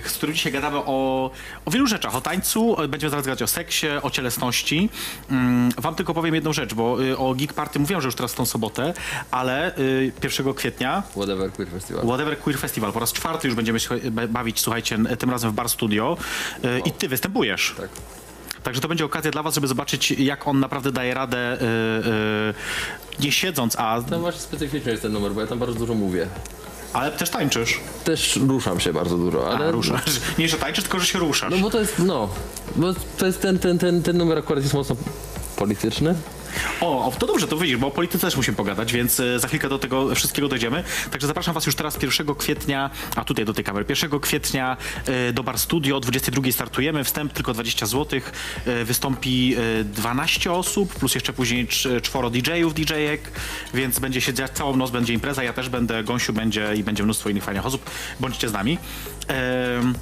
z którym dzisiaj gadamy o, o wielu rzeczach, o tańcu, będziemy zaraz gadać o seksie, o cielesności. Mm, Wam tylko powiem jedną rzecz, bo y, o Geek Party mówiłem, że już teraz w tą sobotę, ale y, 1 kwietnia Whatever, Queer Festival. Whatever Queer Festival, po raz czwarty już będziemy się ba- bawić, słuchajcie, tym razem w Bar Studio y, i ty występujesz. Tak. Także to będzie okazja dla was, żeby zobaczyć, jak on naprawdę daje radę, y, nie siedząc, a, Tam właśnie specyficzny jest ten numer, bo ja tam bardzo dużo mówię. ale też tańczysz. Też ruszam się bardzo dużo, ale... A, ruszasz. [laughs] Nie, że tańczysz, tylko że się ruszasz. No bo to jest, no, bo to jest ten, ten, ten, ten numer akurat jest mocno polityczny. O, to dobrze, to widzisz, bo o polityce też musimy pogadać, więc e, za chwilkę do tego wszystkiego dojdziemy. Także zapraszam Was już teraz 1 kwietnia, a tutaj do tej kamery, 1 kwietnia e, do Bar Studio, o 22 startujemy, wstęp tylko 20 zł, wystąpi e, 12 osób, plus jeszcze później cz- czworo DJ-ów, DJ-ek, więc będzie się dziać całą noc, będzie impreza, ja też będę, Gąsiu będzie i będzie mnóstwo innych fajnych osób, bądźcie z nami. Em,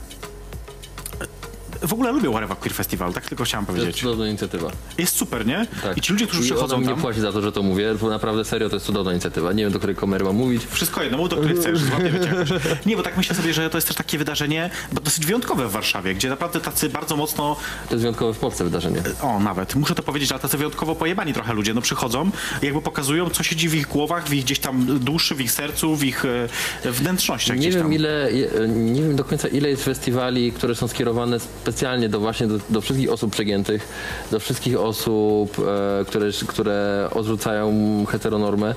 w ogóle lubię Whatever Queer Festival, tak tylko chciałem To jest powiedzieć. cudowna inicjatywa. Jest super, nie? Tak. I ci ludzie, którzy I przychodzą ona mnie tam... płaci za to, że to mówię, bo naprawdę serio to jest cudowna inicjatywa. Nie wiem, do której kamery mam mówić. Wszystko jedno, mów do której chcesz. [laughs] Nie, bo tak myślę sobie, że to jest też takie wydarzenie bo dosyć wyjątkowe w Warszawie, gdzie naprawdę tacy bardzo mocno, To jest wyjątkowe w Polsce wydarzenie. o nawet, muszę to powiedzieć, ale tacy wyjątkowo pojebani trochę ludzie, no przychodzą i jakby pokazują, co siedzi w ich głowach, w ich gdzieś tam duszy, w ich sercu, w ich e, wnętrznościach Nie wiem ile, je- nie wiem do końca ile jest festiwali, które są skierowane specjalnie do właśnie do, do wszystkich osób przegiętych, do wszystkich osób, e, które, które odrzucają heteronormę.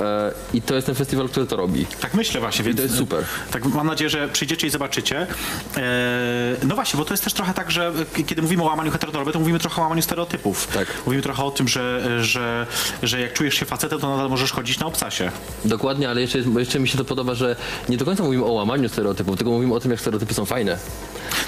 E, I to jest ten festiwal, który to robi. Tak myślę właśnie, więc to jest super. Tak mam nadzieję, że przyjdziecie i zobaczycie. E, no właśnie, bo to jest też trochę tak, że kiedy mówimy o łamaniu heteronormy, to mówimy trochę o łamaniu stereotypów. Tak. Mówimy trochę o tym, że, że, że jak czujesz się facetem, to nadal możesz chodzić na obcasie. Dokładnie, ale jeszcze, jeszcze mi się to podoba, że nie do końca mówimy o łamaniu stereotypów, tylko mówimy o tym, jak stereotypy są fajne.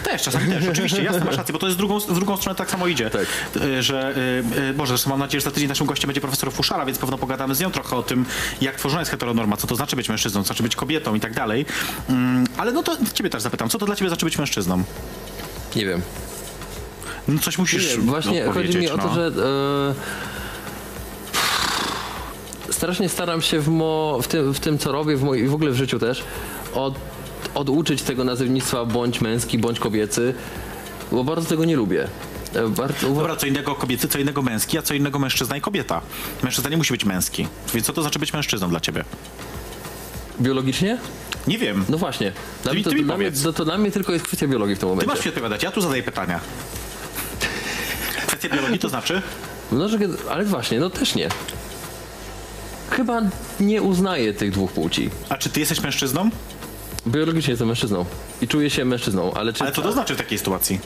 Też, czasami też, oczywiście, jasne, masz rację, bo to jest drugą, w drugą stronę tak samo idzie. Tak. Y, Że, y, y, Boże, zresztą mam nadzieję, że za tydzień naszym gościem będzie profesor Fuszara, więc pewno pogadamy z nią trochę o tym, jak tworzona jest heteronorma, co to znaczy być mężczyzną, co znaczy być kobietą i tak dalej. Mm, Ale no to ciebie też zapytam, co to dla ciebie znaczy być mężczyzną? Nie wiem. No coś musisz Nie, właśnie chodzi odpowiedzieć, mi o to, no. że e, strasznie staram się w, mo, w, tym, w tym, co robię w moi, i w ogóle w życiu też, od, oduczyć tego nazewnictwa bądź męski, bądź kobiecy, bo bardzo tego nie lubię. E, Bardzo, Dobra, co innego kobiecy, co innego męski, a co innego mężczyzna i kobieta. Mężczyzna nie musi być męski. Więc co to znaczy być mężczyzną dla ciebie? Biologicznie? Nie wiem. No właśnie. Dla Ty mnie to, ty dla mnie, powiedz. to, to dla mnie tylko jest kwestia biologii w tym Ty momencie. masz się odpowiadać, ja tu zadaję pytania. Kwestia biologii to znaczy? No, że, ale właśnie, no też nie. Chyba nie uznaję tych dwóch płci. A czy ty jesteś mężczyzną? Biologicznie jestem mężczyzną i czuję się mężczyzną, ale czy... Ale co to znaczy w takiej sytuacji?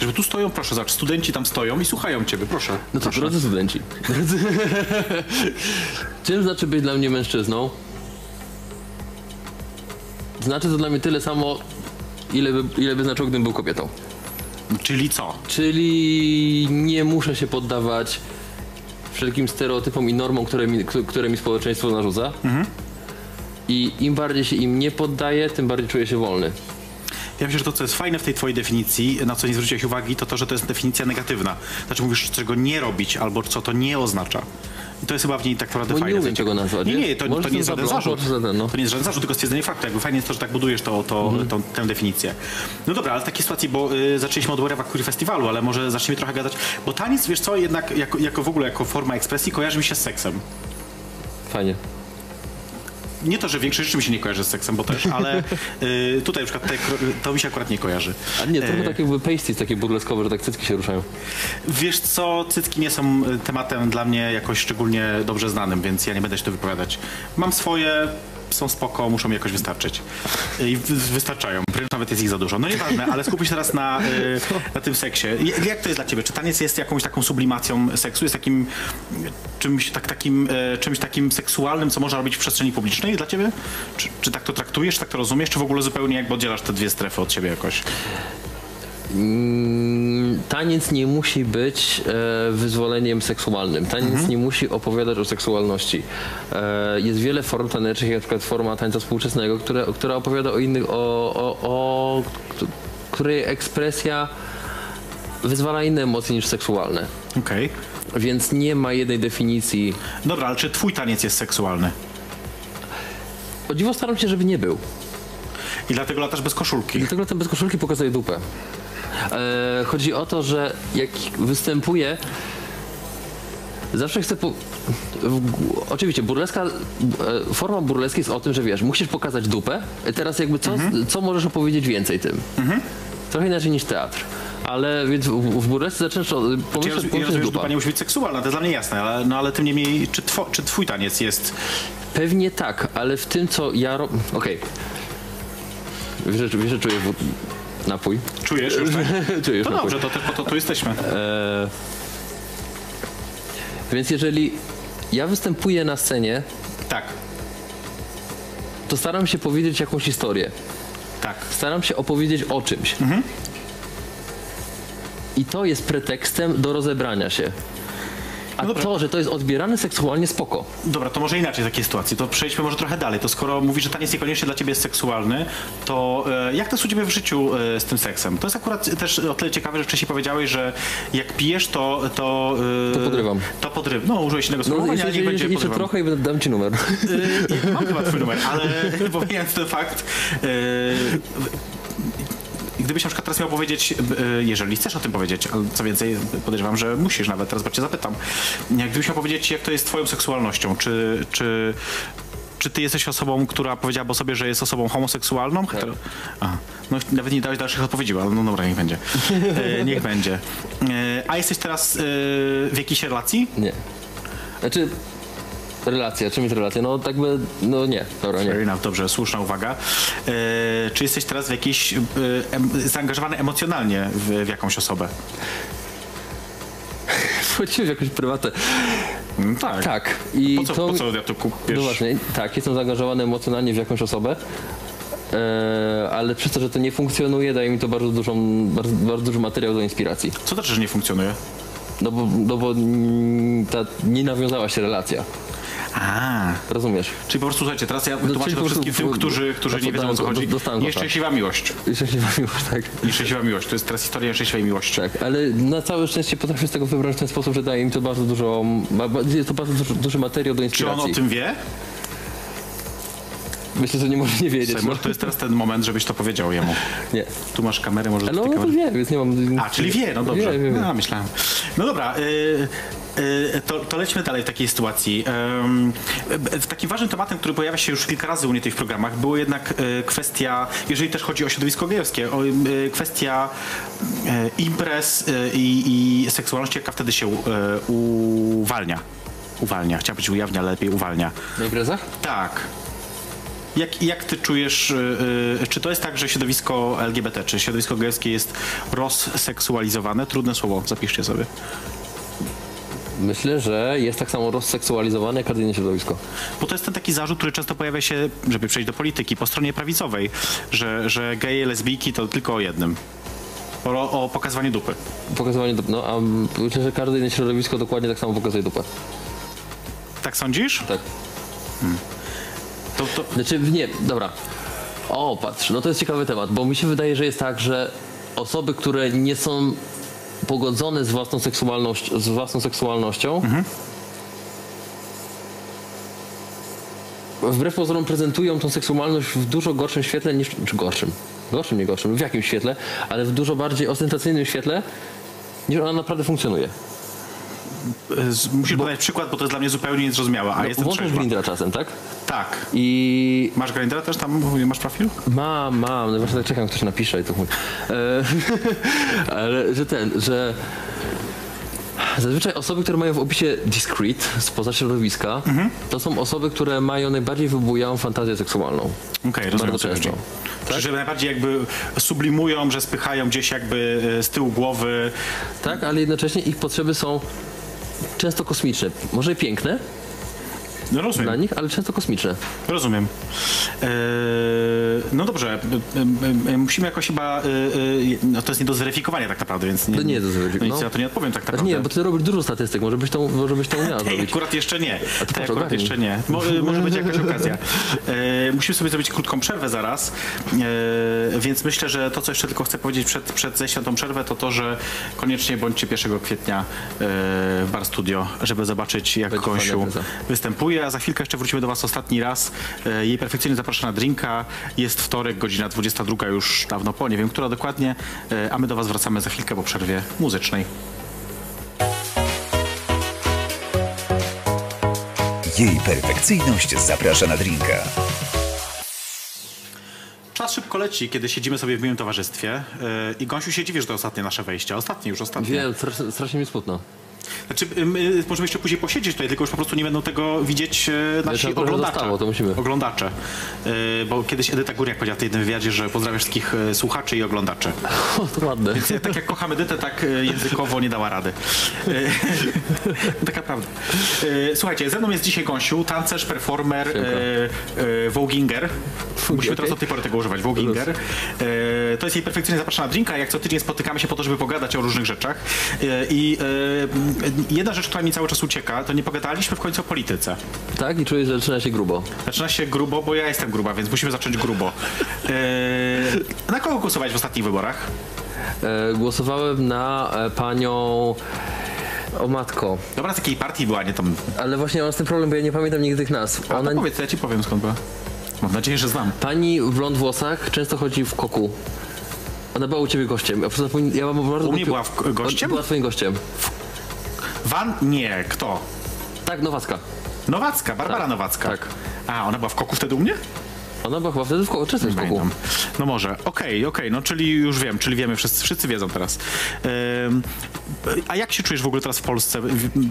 Żeby tu stoją, proszę, zobacz, studenci tam stoją i słuchają ciebie, proszę. No to proszę. drodzy studenci. [laughs] Czym znaczy być dla mnie mężczyzną? Znaczy to dla mnie tyle samo, ile by, ile by znaczyło, gdybym był kobietą. Czyli co? Czyli nie muszę się poddawać wszelkim stereotypom i normom, które mi, które mi społeczeństwo narzuca. I im bardziej się im nie poddaję, tym bardziej czuję się wolny. Ja myślę, że to, co jest fajne w tej twojej definicji, na co nie zwróciłeś uwagi, to to, że to jest definicja negatywna. Znaczy mówisz, czego nie robić, albo co to nie oznacza. I to jest chyba w niej tak naprawdę Bo nie fajne. umiem Co- tego nazwać, Nie, nie, to, to nie jest żaden zarzut. ten, no. To nie jest żaden zarzut, tylko stwierdzenie faktu. Jakby fajnie jest to, że tak budujesz to, to, Mhm. tą, tę definicję. No dobra, ale w takiej sytuacji, bo y, zaczęliśmy od Wherever Queer Festiwalu, ale może zaczniemy trochę gadać, bo taniec, wiesz co, jednak jako, jako w ogóle, jako forma ekspresji kojarzy mi się z seksem. Fajnie. Nie to, że większość rzeczy mi się nie kojarzy z seksem, bo też, ale y, tutaj na przykład te, to mi się akurat nie kojarzy. A nie, trochę E, tak jakby pasties, takie burleskowe, że tak cycki się ruszają. Wiesz co, cycki nie są y, tematem dla mnie jakoś szczególnie dobrze znanym, więc ja nie będę się tu wypowiadać. Mam swoje, są spoko, muszą mi jakoś wystarczyć. I wy- wystarczają, wręcz nawet jest ich za dużo. No nieważne, ale skupię się teraz na, y, na tym seksie. Jak to jest dla ciebie? Czy taniec jest jakąś taką sublimacją seksu? Jest takim czymś, tak, takim, y, czymś takim seksualnym, co można robić w przestrzeni publicznej dla ciebie? Czy, czy tak to traktujesz, tak to rozumiesz, czy w ogóle zupełnie jakby oddzielasz te dwie strefy od siebie jakoś? Mm, Taniec nie musi być e, wyzwoleniem seksualnym. Taniec Mhm. nie musi opowiadać o seksualności. E, jest wiele form tanecznych, jak na przykład forma tańca współczesnego, które, która opowiada o innych, o, o, o której ekspresja wyzwala inne emocje niż seksualne. Okej. Więc nie ma jednej definicji. Dobra, ale czy twój taniec jest seksualny? O dziwo staram się, żeby nie był. I dlatego latasz bez koszulki? Dlatego ten bez koszulki pokazuje dupę. E, chodzi o to, że jak występuję, zawsze chcę. Po... Oczywiście, burleska, e, forma burleski jest o tym, że wiesz, musisz pokazać dupę. E, Teraz jakby co, co możesz opowiedzieć więcej tym? Trochę inaczej niż teatr. Ale więc w, w burlesce zaczynasz od- Czy ja, pomyśleć, roz, ja rozumiem, że dupa. dupa nie musi być seksualna, to jest dla mnie jasne, ale, no, ale tym niemniej, czy, two, czy twój taniec jest... Pewnie tak, ale w tym, co ja. Okej. Wiesz, że- wiesz, że czuję. W... napój. Czujesz już, tak? [laughs] Czujesz To napój. dobrze, to po to tu jesteśmy. E, więc jeżeli ja występuję na scenie, Tak, to staram się powiedzieć jakąś historię. tak. Staram się opowiedzieć o czymś. I to jest pretekstem do rozebrania się. A No to, że to jest odbierane seksualnie, spoko. Dobra, to może inaczej w takiej sytuacji. To przejdźmy może trochę dalej. To skoro mówisz, że taniec niekoniecznie dla ciebie jest seksualny, to e, jak to jest u ciebie w życiu e, z tym seksem? To jest akurat też o tyle ciekawe, że wcześniej powiedziałeś, że jak pijesz, to... To, e, To podrywam. To podryw. No, użyłeś innego No, sformułowania, jeszcze, ale niech będzie jeszcze, jeszcze trochę i dam ci numer. Y, Mam chyba twój numer, ale [laughs] pomijając ten fakt, y, gdybyś na przykład teraz miał powiedzieć, y, jeżeli chcesz o tym powiedzieć, ale co więcej, podejrzewam, że musisz nawet, teraz bo cię zapytam, gdybyś miał powiedzieć, jak to jest twoją seksualnością, czy, czy, czy ty jesteś osobą, która powiedziałaby o sobie, że jest osobą homoseksualną? Hetero... A, no nawet nie dałeś dalszych odpowiedzi, ale no dobra, niech będzie. E, niech będzie. E, a jesteś teraz e, w jakiejś relacji? Nie. Znaczy, relacja, czym jest relacja? No tak by, no nie, dobra, Fair nie. enough, dobrze, słuszna uwaga. E, czy jesteś teraz w jakiejś e, em, zaangażowany emocjonalnie w, w jakąś osobę? [laughs] Wchodziłem w jakąś prywatę. Mm, tak. Tak. I Po co, to, po co ja tu kupisz? No właśnie, tak, jestem zaangażowany emocjonalnie w jakąś osobę. E, ale przez to, że to nie funkcjonuje, daje mi to bardzo, dużą, bardzo, bardzo duży materiał do inspiracji. Co to znaczy, że nie funkcjonuje? No bo, no bo mm, ta, nie nawiązała się relacja. A, Rozumiesz? czyli po prostu słuchajcie, teraz ja czyli tłumaczę to wszystkim tym, którzy, którzy nie wiedzą o co chodzi. Nieszczęśliwa miłość. Szczęśliwa miłość, tak. Nieszczęśliwa miłość. To jest teraz historia nieszczęśliwej miłości. Tak, ale na całe szczęście potrafię z tego wybrać w ten sposób, że daje mi to bardzo dużo, jest to bardzo duży, duży materiał do Czy inspiracji. on o tym wie? Myślę, że nie może nie wiedzieć. Słuchaj, No. to jest teraz ten moment, żebyś to powiedział jemu. [laughs] Nie. Tu masz kamerę, może No, do tej no wie, więc nie mam... A, czyli wie, no dobrze. Wie, wie, wie. No, myślałem. No dobra, y, to, to lećmy dalej w takiej sytuacji. Takim ważnym tematem, który pojawia się już kilka razy u mnie w tych programach, było jednak y, kwestia, jeżeli też chodzi o środowisko gejowskie, y, kwestia y, imprez y, i, i seksualności, jaka wtedy się y, uwalnia. Uwalnia. Chciałem powiedzieć ujawnia, ale lepiej uwalnia. Na imprezach? Tak. Jak, jak ty czujesz, y, y, czy to jest tak, że środowisko LGBT, czy środowisko gejowskie jest rozseksualizowane? Trudne słowo, zapiszcie sobie. Myślę, że jest tak samo rozseksualizowane jak każde inne środowisko. Bo to jest ten taki zarzut, który często pojawia się, żeby przejść do polityki, po stronie prawicowej, że, że geje, lesbijki to tylko o jednym. O, o pokazywaniu dupy. Pokazywanie dup. No, a myślę, że każde inne środowisko dokładnie tak samo pokazuje dupę. Tak sądzisz? Tak. To, to, Znaczy, nie, dobra. O, patrz, no to jest ciekawy temat, bo mi się wydaje, że jest tak, że osoby, które nie są pogodzone z własną, seksualność, z własną seksualnością, wbrew pozorom prezentują tą seksualność w dużo gorszym świetle niż, czy gorszym, gorszym, nie gorszym, w jakim świetle, ale w dużo bardziej ostentacyjnym świetle, niż ona naprawdę funkcjonuje. Musisz podać przykład, bo to jest dla mnie zupełnie niezrozumiałe, a jestem Włączysz trzeźwa. Grindra czasem, tak? Tak. I Masz Grindra też tam? Masz profil? Mam, mam, no właśnie tak czekam, ktoś napisze i to chuj. E, [laughs] ale że ten, że zazwyczaj osoby, które mają w opisie discreet, spoza środowiska, to są osoby, które mają najbardziej wybujałą fantazję seksualną. Okej, rozumiem Bardzo często. Czyli, że najbardziej jakby sublimują, że spychają gdzieś jakby e, z tyłu głowy. Tak, ale jednocześnie ich potrzeby są często kosmiczne. Może piękne No rozumiem. dla nich, ale często kosmiczne. Rozumiem. Eee, no dobrze, e, e, e, musimy jakoś chyba. e, e, no to jest nie do zweryfikowania tak naprawdę, więc nie, To nie jest do zweryfikowania. No, nic na to nie odpowiem tak Znaczy naprawdę. nie, bo ty robisz dużo statystyk, może byś to, może byś to umiała [laughs] Ej, zrobić. akurat jeszcze nie. to Tej patrz, akurat ogarnij. jeszcze nie. Mo, może będzie jakaś okazja. Musimy sobie zrobić krótką przerwę zaraz, więc myślę, że to, co jeszcze tylko chcę powiedzieć przed, przed zejściem tą przerwę, to to, że koniecznie bądźcie 1 kwietnia w Bar Studio, żeby zobaczyć, jak Będzie Gąsiu fajna występuje, a za chwilkę jeszcze wrócimy do Was ostatni raz. E, Jej perfekcyjnie zaprasza na drinka. Jest wtorek, godzina 22, już dawno po, nie wiem, która dokładnie, e, a my do Was wracamy za chwilkę po przerwie muzycznej. Jej perfekcyjność zaprasza na drinka. Czas szybko leci, kiedy siedzimy sobie w miłym towarzystwie yy, i Gąsiu się dziwi, że to ostatnie nasze wejście. Ostatnie, już ostatnie. Wiem, strasznie mi smutno. Znaczy, my możemy jeszcze później posiedzieć tutaj, tylko już po prostu nie będą tego widzieć e, nasi trochę oglądacze. zostało, to musimy. Oglądacze. E, Bo kiedyś Edyta Górniak powiedziała w tej jednym wywiadzie, że pozdrawiam wszystkich słuchaczy i oglądaczy. [laughs] O, to ładne. Więc ja, tak jak kocham Edytę, tak językowo nie dała rady. [laughs] Taka prawda. Słuchajcie, ze mną jest dzisiaj Gąsiu, tancerz, performer, woginger. Musimy teraz od tej pory tego używać, woginger. E, To jest jej perfekcyjnie zapraszana drinka, jak co tydzień spotykamy się po to, żeby pogadać o różnych rzeczach. I jedna rzecz, która mi cały czas ucieka, to nie pogadaliśmy w końcu o polityce. Tak? I czuję, że zaczyna się grubo. Zaczyna się grubo, bo ja jestem gruba, więc musimy zacząć grubo. E, Na kogo głosować w ostatnich wyborach? E, głosowałem na e, panią... O matko. Dobra, z jakiej partii była, nie tam... Ale właśnie mam z tym problem, bo ja nie pamiętam nigdy tych nazw. A Ona... to powiedz, ja ci powiem skąd była. Mam nadzieję, że znam. Pani w blond włosach często chodzi w koku. Ona była u ciebie gościem. Ja, ja mam bardzo U mnie była w- gościem? Była twoim gościem. Van? Nie, kto? Tak, Nowacka. Nowacka, Barbara Tak, Nowacka. tak. A, ona była w koku wtedy u mnie? Ona była chyba wtedy w koku, często w koku. Pamiętam. No może. Okej, okej, no czyli już wiem, czyli wiemy, wszyscy, wszyscy wiedzą teraz. Ym, a jak się czujesz w ogóle teraz w Polsce, w, w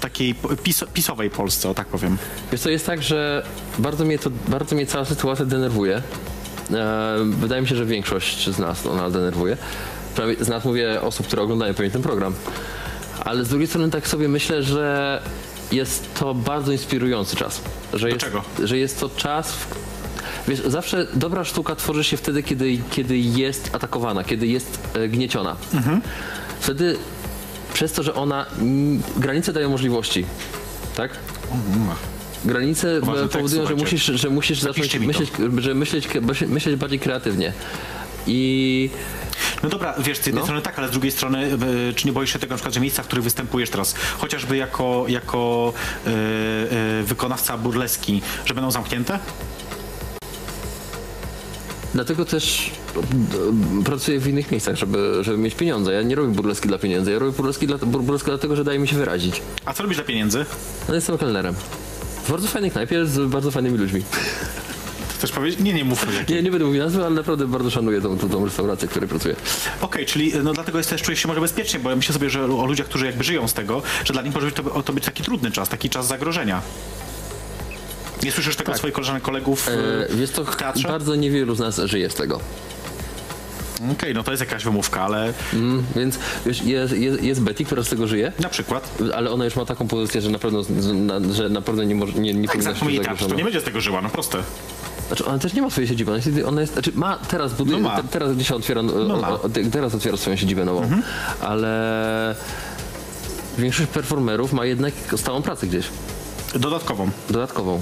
takiej pis, pisowej Polsce, o tak powiem? Wiesz co, jest tak, że bardzo mnie, to, bardzo mnie cała sytuacja denerwuje. E, wydaje mi się, że większość z nas ona denerwuje. Prawie z nas mówię osób, które oglądają pewnie ten program. Ale z drugiej strony tak sobie myślę, że jest to bardzo inspirujący czas. Że jest, czego? Że jest to czas, w Wiesz, zawsze dobra sztuka tworzy się wtedy, kiedy, kiedy jest atakowana, kiedy jest e, gnieciona. Wtedy przez to, że ona. Granice dają możliwości. Tak? Granice Ważny e, powodują, że słuchajcie. musisz, że musisz Zapiszcie zacząć myśleć, że myśleć, myśleć bardziej kreatywnie. I No dobra, wiesz, z jednej No. strony tak, ale z drugiej strony, y, czy nie boisz się tego na przykład, że miejsca, w których występujesz teraz, chociażby jako, jako y, y, wykonawca burleski, że będą zamknięte? dlatego też e, pracuję w innych miejscach, żeby, żeby mieć pieniądze. Ja nie robię burleski dla pieniędzy, ja robię burleski, dla, bur- burleski dlatego, że daje mi się wyrazić. A co robisz dla pieniędzy? No jestem kelnerem. W bardzo fajnej knajpie z bardzo fajnymi ludźmi. Chcesz powiedzieć? Nie, nie mów. Okej, Nie, nie będę mówił nazwy, ale naprawdę bardzo szanuję tą, tą, tą restaurację, w której pracuję. czyli no dlatego jest też czujesz się może bezpiecznie, bo ja myślę sobie, że o ludziach, którzy jakby żyją z tego, że dla nich może być to, to być taki trudny czas, taki czas zagrożenia. Nie słyszysz tego od swoich koleżanek, kolegów E, e, wiesz to w teatrze? bardzo niewielu z nas żyje z tego. Okej, no to jest jakaś wymówka, ale Mm, więc wiesz, jest, jest, jest Betty, która z tego żyje, na przykład ale ona już ma taką pozycję, że na pewno, że na, że na pewno nie, może, nie, nie jak powinna się teatr, to nie będzie z tego żyła, no proste. Znaczy, ona też nie ma swojej siedziby. Ona jest, ona jest, znaczy ma teraz buduje, No ma. te, teraz dzisiaj otwiera, No ma. o, teraz otwiera swoją siedzibę nową, ale większość performerów ma jednak stałą pracę gdzieś, Dodatkową. dodatkową.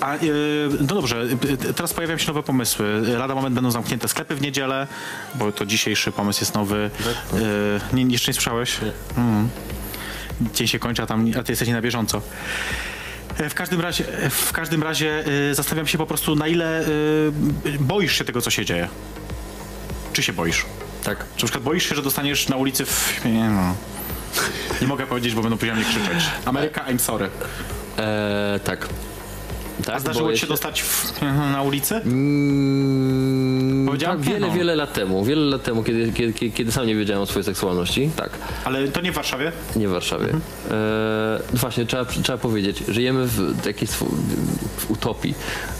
A, e, no dobrze, e, teraz pojawiają się nowe pomysły. Lada moment będą zamknięte sklepy w niedzielę, bo to dzisiejszy pomysł jest nowy. E, nie, jeszcze nie słyszałeś? Mm. Dzień się kończy, a, tam, a ty jesteś nie na bieżąco. E, W każdym razie, w każdym razie e, zastanawiam się po prostu, na ile e, boisz się tego, co się dzieje. Czy się boisz? Tak. Czy na przykład boisz się, że dostaniesz na ulicy w... Nie, no. nie mogę powiedzieć, bo będą później mnie krzyczeć. Ameryka, I'm sorry. E, tak. Tak, A zdarzyło ci się dostać w, na ulicy? Mm, Powiedziałem tak, wiele, no. wiele lat temu. Wiele lat temu, kiedy, kiedy, kiedy, sam nie wiedziałem o swojej seksualności. Tak, Ale to nie w Warszawie? nie w Warszawie. Mhm. E, właśnie, trzeba, trzeba powiedzieć, żyjemy w jakiejś w utopii.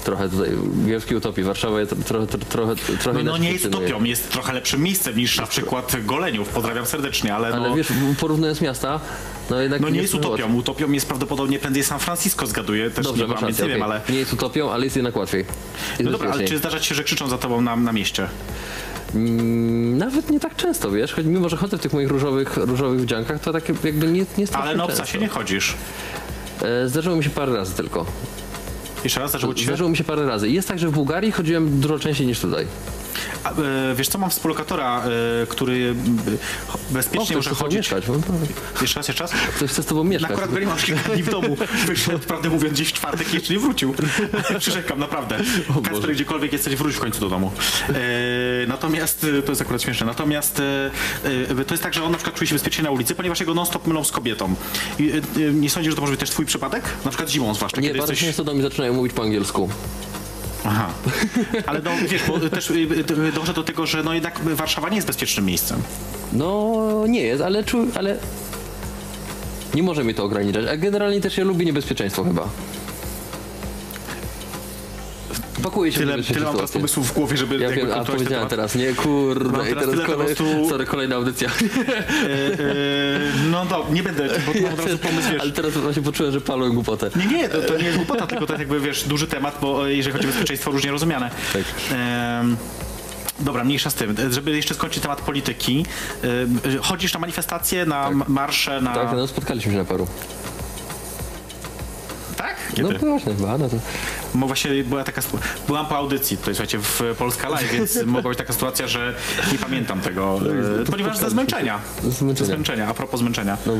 Trochę tutaj, w wielkiej utopii. Warszawa jest trochę, trochę, trochę, No, no nie jest utopią, jest trochę lepszym miejscem niż na przykład Goleniów. Pozdrawiam serdecznie, ale, Ale no, wiesz, porównując miasta, no jednak no nie jest to utopią. Utopią jest prawdopodobnie prędzej San Francisco, zgaduję. Też Dobrze, nie rację, nie wiem, ale... Nie jest utopią, ale jest jednak łatwiej. Jest No dobra, ale czy zdarza ci się, że krzyczą za tobą na, na mieście? Mm, Nawet nie tak często, wiesz, choć mimo, że chodzę w tych moich różowych, różowych wdziankach, to tak jakby nie, nie strasznie Ale na często. obcasie nie chodzisz. E, Zdarzyło mi się parę razy tylko. Jeszcze raz zdarzyło ci się? Zdarzyło mi się parę razy. I jest tak, że w Bułgarii chodziłem dużo częściej niż tutaj. A, e, wiesz co, mam współlokatora, e, który e, bezpiecznie może chodzić... mieszkać. No, Jeszcze raz, jeszcze raz? Ktoś chce z tobą mieszkać. Akurat nie mam kilka dni w domu. Wyszedł, prawdę mówiąc, gdzieś w czwartek i jeszcze nie wrócił. Przyrzekam, naprawdę. Kasper, gdziekolwiek jesteś, wróć w końcu do domu. Natomiast, to jest akurat śmieszne, natomiast to jest tak, że on na przykład czuje się bezpiecznie na ulicy, ponieważ jego non-stop mylą z kobietą. Nie sądzisz, że to może być też twój przypadek? Na przykład zimą zwłaszcza, Nie, bardzo jesteś... często do mnie zaczynają mówić po angielsku. Aha. [laughs] Ale no, wiesz, bo też e, e, dążę do tego, że no jednak Warszawa nie jest bezpiecznym miejscem. No, nie jest, ale, czu, ale Nie może mnie to ograniczać, a generalnie też ja lubię niebezpieczeństwo chyba. Pakuję się Tyle, tyle mam teraz pomysłów w głowie, żeby Ja wiem, a powiedziałem teraz, nie, kurde, Mam i teraz teraz kolej, prostu- sorry, kolejna audycja. [laughs] E, e, no do, nie będę, bo tu mam od razu pomysł, wiesz. [laughs] Ale teraz właśnie poczułem, że palę głupotę. Nie, nie, to, to nie jest głupota, tylko to jest jakby, wiesz, duży temat, bo e, jeżeli chodzi o bezpieczeństwo, różnie rozumiane. Tak. Em, Dobra, mniejsza z tym. Żeby jeszcze skończyć temat polityki. em, Chodzisz na manifestacje, na m- marsze, na... Tak, no spotkaliśmy się na paru. Tak? No Kiedy? właśnie, chyba, no to... Bo właśnie była taka, byłam po audycji, tutaj słuchajcie, w Polska Live, więc [laughs] mogła być taka sytuacja, że nie pamiętam tego, e, ponieważ ze zmęczenia. Ze zmęczenia. Ze zmęczenia, a propos zmęczenia. No,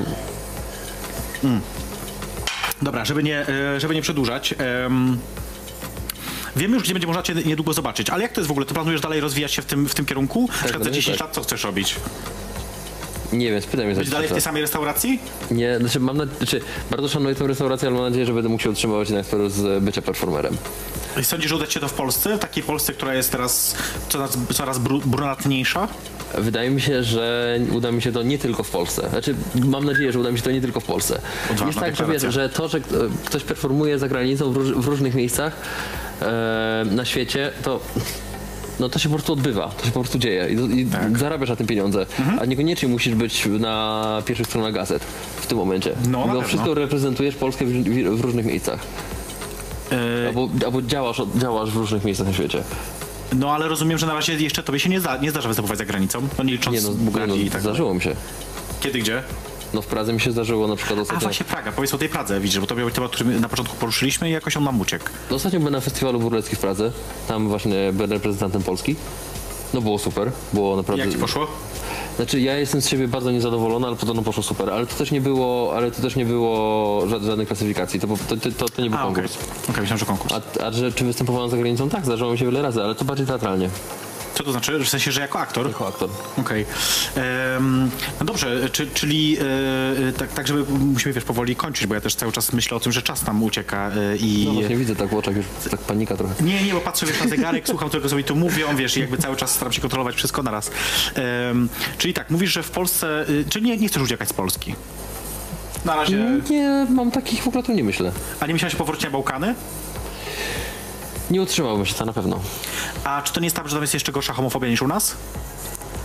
Dobra, żeby nie, e, żeby nie przedłużać. em, Wiemy już, gdzie będzie można cię niedługo zobaczyć, ale jak to jest w ogóle? Ty planujesz dalej rozwijać się w tym, w tym kierunku? Na przykład za dalej 10 tak. lat co chcesz robić? Nie wiem, spytaj mnie za Być dalej w tej 10 lat. samej restauracji? Nie, znaczy mam na... znaczy, bardzo szanuję tę restaurację, ale mam nadzieję, że będę mógł się utrzymywać sporo z bycia performerem. I sądzisz, że uda się to w Polsce? W takiej Polsce, która jest teraz coraz, coraz bru, brunatniejsza? Wydaje mi się, że uda mi się to nie tylko w Polsce. Znaczy, mam nadzieję, że uda mi się to nie tylko w Polsce. Odważna jest tak, że, wiesz, że to, że e, ktoś performuje za granicą w, róż, w różnych miejscach e, na świecie, to no to się po prostu odbywa, to się po prostu dzieje i, i Tak. zarabiasz na tym pieniądze, Mhm. a niekoniecznie musisz być na pierwszych stronach gazet w tym momencie. No, pewno. wszystko reprezentujesz Polskę w, w, w różnych miejscach. E, Albo, albo działasz, działasz w różnych miejscach na świecie. no ale rozumiem, że na razie jeszcze tobie się nie, zda, nie zdarza występować za granicą, no nie licząc Nie no, Bułgarii nie i no tak zdarzyło mi się. Kiedy, gdzie? No w Pradze mi się zdarzyło na przykład A ostatnio. właśnie Praga, powiedz o tej Pradze, widzisz, bo to był temat, który na początku poruszyliśmy i jakoś on nam uciekł. No, Ostatnio byłem na festiwalu burleckim w Pradze. Tam właśnie byłem reprezentantem Polski. No było super, było naprawdę... Jak ci poszło? Znaczy ja jestem z siebie bardzo niezadowolony, ale podobno poszło super. Ale to też nie było, ale to też nie było żadnej, klasyfikacji. To, to, to, to nie był A, okej. konkurs. Okej, myślałem, że konkurs. A, a że czy występowałem za granicą? Tak, zdarzyło mi się wiele razy, ale to bardziej teatralnie. Co to znaczy? W sensie, że jako aktor? Jako aktor. Okej. Em, No dobrze, czy, czyli e, tak, tak, żeby musimy wiesz, powoli kończyć, bo ja też cały czas myślę o tym, że czas nam ucieka e, i... No właśnie widzę tak w oczach już tak panika trochę. Nie, nie, bo patrzę wiesz, na zegarek, słucham tego, co mi tu mówią, wiesz, i jakby cały czas staram się kontrolować wszystko naraz. Czyli tak, mówisz, że w Polsce, y, czyli nie, nie chcesz uciekać z Polski? Na razie... Nie, mam takich w ogóle tu nie myślę. A nie myślałeś o powrocie na Bałkany? Nie utrzymałbym się to na pewno. A czy to nie jest tak, że tam jest jeszcze gorsza homofobia niż u nas?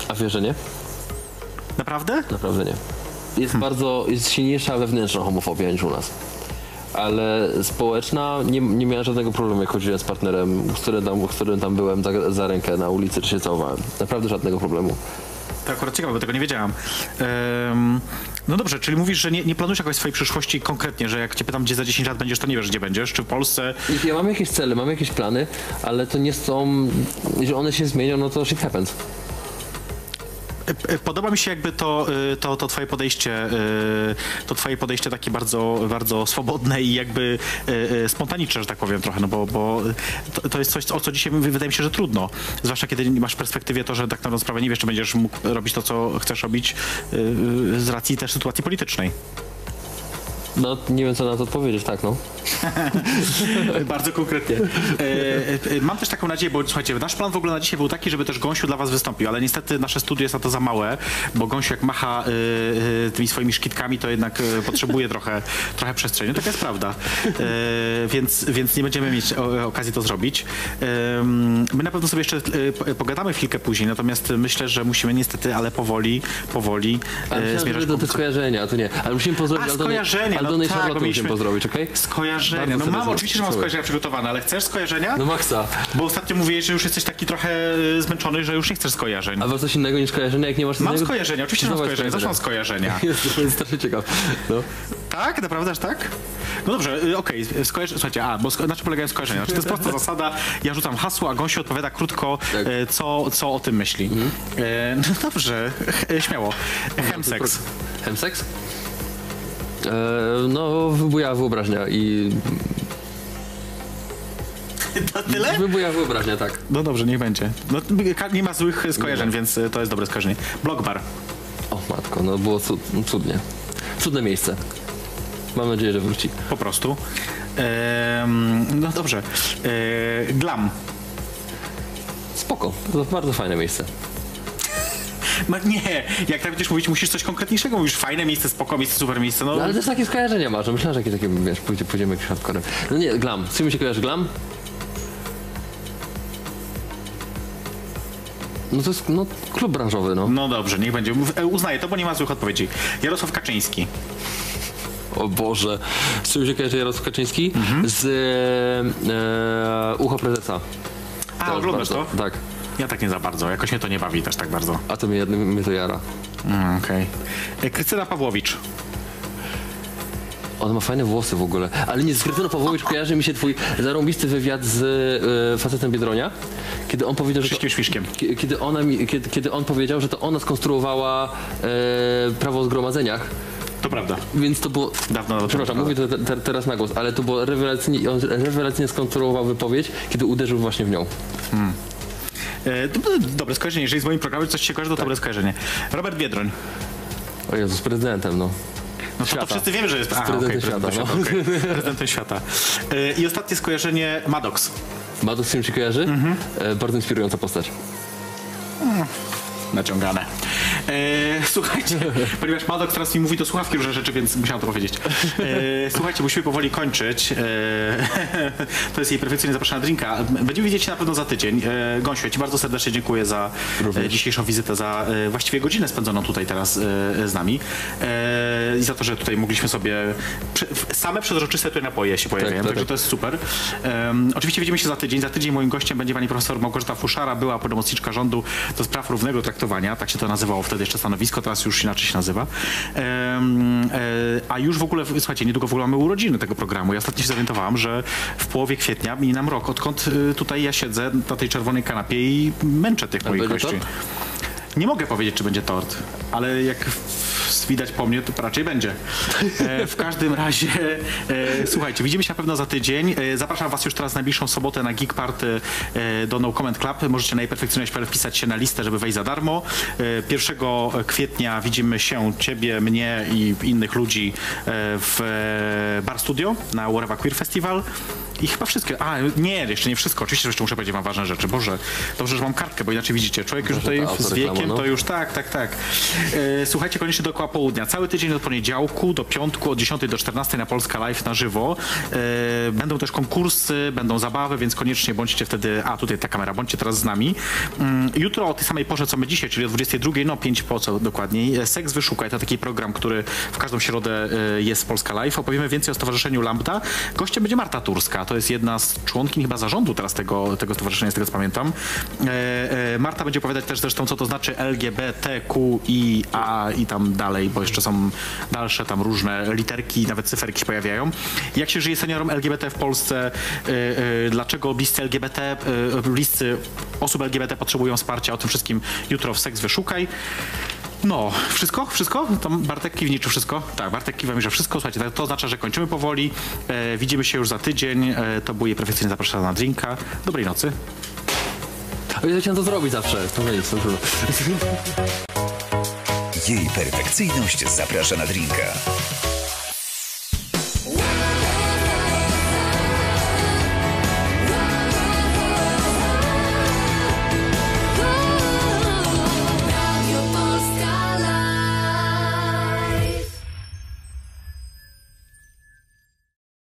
A wiesz, że nie? Naprawdę? Naprawdę nie. Jest bardzo, jest silniejsza wewnętrzna homofobia niż u nas. Ale społeczna, nie, nie miałem żadnego problemu, jak chodziłem z partnerem, z którym tam, którym tam byłem za, za rękę na ulicy, czy się całowałem. Naprawdę żadnego problemu. To akurat ciekawe, bo tego nie wiedziałam. Em, no dobrze, czyli mówisz, że nie, nie planujesz jakoś swojej przyszłości konkretnie, że jak cię pytam, gdzie za 10 lat będziesz, to nie wiesz, gdzie będziesz, czy w Polsce. Ja mam jakieś cele, mam jakieś plany, ale to nie są, jeżeli one się zmienią, no to shit happens. E, e, Podoba mi się jakby to, y, to, to twoje podejście, to twoje podejście takie bardzo, bardzo swobodne i jakby spontaniczne, że tak powiem trochę, no bo, bo to, jest coś, o co dzisiaj wy- wydaje mi się, że trudno. Zwłaszcza kiedy masz w perspektywie to, że tak naprawdę sprawę nie wiesz, czy będziesz mógł robić to, co chcesz robić z racji też sytuacji politycznej. No nie wiem co na to odpowiedzieć, tak no. [laughs] Bardzo konkretnie. E, e, mam też taką nadzieję, bo słuchajcie, nasz plan w ogóle na dzisiaj był taki, żeby też Gąsiu dla was wystąpił, ale niestety nasze studio jest na to za małe, bo Gąsiu jak macha e, e, tymi swoimi szkitkami, to jednak e, potrzebuje trochę, [laughs] trochę przestrzeni. Taka jest prawda. E, więc, więc nie będziemy mieć okazji to zrobić. My na pewno sobie jeszcze po- pogadamy chwilkę później, natomiast myślę, że musimy niestety, ale powoli, powoli Ale myślałem, zmierzać że to ku te skojarzenia, to nie. Ale musimy pozdrowić a, Aldonę, skojarzenia, Aldonę no tak, musimy pozdrowić, okej? Skojarzenia. No mam, oczywiście, że mam skojarzenia przygotowane, ale chcesz skojarzenia? No maksa. Bo ostatnio mówiłeś, że już jesteś taki trochę y, zmęczony, że już nie chcesz skojarzeń. A masz coś innego niż skojarzenia, jak nie masz Mam skojarzenia, oczywiście, że mam skojarzenia. Zawsze mam skojarzenia. [laughs] Jest, strasznie ciekaw. No. Tak? Naprawdę, aż tak? No dobrze, y, okej, skojarz... słuchajcie, a, bo sko... na czym polegają skojarzenia? Znaczy, to jest prosta zasada, ja rzucam hasło, a Gąsiu odpowiada krótko, Tak. Mhm. e, co, co o tym myśli. E, [laughs] no dobrze, e, śmiało. Chemseks. Chemseks? E, no, wybuja wyobraźnia i... To tyle? Wybuja wyobraźnia, tak. No dobrze, niech będzie. No, nie ma złych skojarzeń, więc y, to jest dobre skojarzenie. Blockbar. O matko, no było cud, cudnie. Cudne miejsce. Mam nadzieję, że wróci. Po prostu. No dobrze. E, glam. Spoko, to bardzo fajne miejsce. Ma, nie, jak tak będziesz mówić, musisz coś konkretniejszego. Mówisz fajne miejsce, spoko, miejsce, super miejsce. No, No, ale też takie skojarzenia masz. No, Myślałem, że jakieś takie, wiesz, pójdzie, pójdziemy hardcorem. No nie, glam. Z czym się kojarzy glam? No to jest no, klub branżowy, no. no dobrze, niech będzie. E, Uznaję to, bo nie ma złych odpowiedzi. Jarosław Kaczyński. O Boże. Z czym się kojarzy Jarosław Kaczyński? Mhm. Z e, e, ucho prezesa. A, To oglądasz to? bardzo- Tak. Ja tak nie za bardzo. Jakoś mnie to nie bawi też tak bardzo. A to mnie, mnie to jara. Mm, Okej. Okay. Krystyna Pawłowicz. On ma fajne włosy w ogóle. Ale nie, z Pawłowicz kojarzy mi się twój zarąbisty wywiad z e, facetem Biedronia, kiedy on powiedział, że... to- Krzyśkiem Śmiszkiem. Kie- Kiedy, ona mi, kiedy, kiedy on powiedział, że to ona skonstruowała e, prawo o zgromadzeniach, To prawda. więc to było... Dawno o tym Przepraszam, mówię to te, te, teraz na głos, ale to było rewelacyjnie, on rewelacyjnie skonstruował wypowiedź, kiedy uderzył właśnie w nią. E, dobre skojarzenie. Jeżeli z moim programem coś się kojarzy, to Tak. dobre skojarzenie. Robert Biedroń. O Jezu, z prezydentem, no. No to, to wszyscy wiemy, że jest Z A, prezydentem świata, prezydentem no. świata. okej. [laughs] Prezydentem świata. E, I ostatnie skojarzenie Maddox. Maddox z czym ci kojarzy? Mhm. E, bardzo inspirująca postać. Naciągane. E, słuchajcie, [laughs] ponieważ Maddox teraz mi mówi do słuchawki różne rzeczy, więc musiałem to powiedzieć. E, słuchajcie, musimy powoli kończyć. E, [laughs] to jest jej perfekcyjnie zapraszana drinka. Będziemy widzieć się na pewno za tydzień. E, Gąsiu, ja Ci bardzo serdecznie dziękuję za e, dzisiejszą wizytę, za e, właściwie godzinę spędzoną tutaj teraz e, z nami i za to, że tutaj mogliśmy sobie same przezroczyste tutaj napoje się pojawiają, tak, także tak. to jest super. Oczywiście widzimy się za tydzień. Za tydzień moim gościem będzie pani profesor Małgorzata Fuszara, była pełnomocniczka rządu do spraw równego traktowania, tak się to nazywało wtedy jeszcze stanowisko, teraz już inaczej się nazywa. E, a już w ogóle, słuchajcie, niedługo w ogóle mamy urodziny tego programu. Ja ostatnio się zorientowałam, że w połowie kwietnia minie nam rok, odkąd y, tutaj ja siedzę na tej czerwonej kanapie i męczę tych moich gości. Nie mogę powiedzieć, czy będzie tort, ale jak widać po mnie, to raczej będzie. E, w każdym razie, e, słuchajcie, widzimy się na pewno za tydzień. E, zapraszam Was już teraz na najbliższą sobotę na Geek Party e, do No Comment Club. Możecie na najperfekcyjność.pl wpisać się na listę, żeby wejść za darmo. E, 1 kwietnia widzimy się, Ciebie, mnie i innych ludzi e, w e, Bar Studio na Whatever Queer Festival. I chyba wszystkie. A, nie, jeszcze nie wszystko. Oczywiście, że jeszcze muszę powiedzieć wam ważne rzeczy. Boże, dobrze, że mam kartkę, bo inaczej widzicie, człowiek już tutaj ta z wiekiem no. to już tak, tak, tak. E, słuchajcie, koniecznie dookoła południa. Cały tydzień od poniedziałku do piątku, od 10 do 14 na Polska Live na żywo. E, będą też konkursy, będą zabawy, więc koniecznie bądźcie wtedy, a tutaj ta kamera, bądźcie teraz z nami. Mm, jutro o tej samej porze, co my dzisiaj, czyli o 22, no 5 po co dokładniej. E, Seks Wyszukaj, to taki program, który w każdą środę jest Polska Live. Opowiemy więcej o Stowarzyszeniu Lambda. Gościem będzie Marta Turska, to jest jedna z członkiń chyba zarządu teraz tego, tego stowarzyszenia, z tego co pamiętam. E, e, Marta będzie opowiadać też zresztą, co to znaczy LGBTQIA i tam dalej, bo jeszcze są dalsze tam różne literki, nawet cyferki się pojawiają. Jak się żyje seniorom LGBT w Polsce? E, Dlaczego bliscy LGBT, bliscy osób LGBT potrzebują wsparcia? O tym wszystkim jutro w Seks Wyszukaj. No, wszystko? Wszystko? Tam Bartek kiwni, czy wszystko? Tak, Bartek kiwa mi, że wszystko. Słuchajcie, to- to oznacza, że kończymy powoli. E, widzimy się już za tydzień. E, to był jej profesjonalnie zapraszana na drinka. Dobrej nocy. Ja chciałem to zrobić zawsze. To nic, to. Jej perfekcyjność zaprasza na drinka.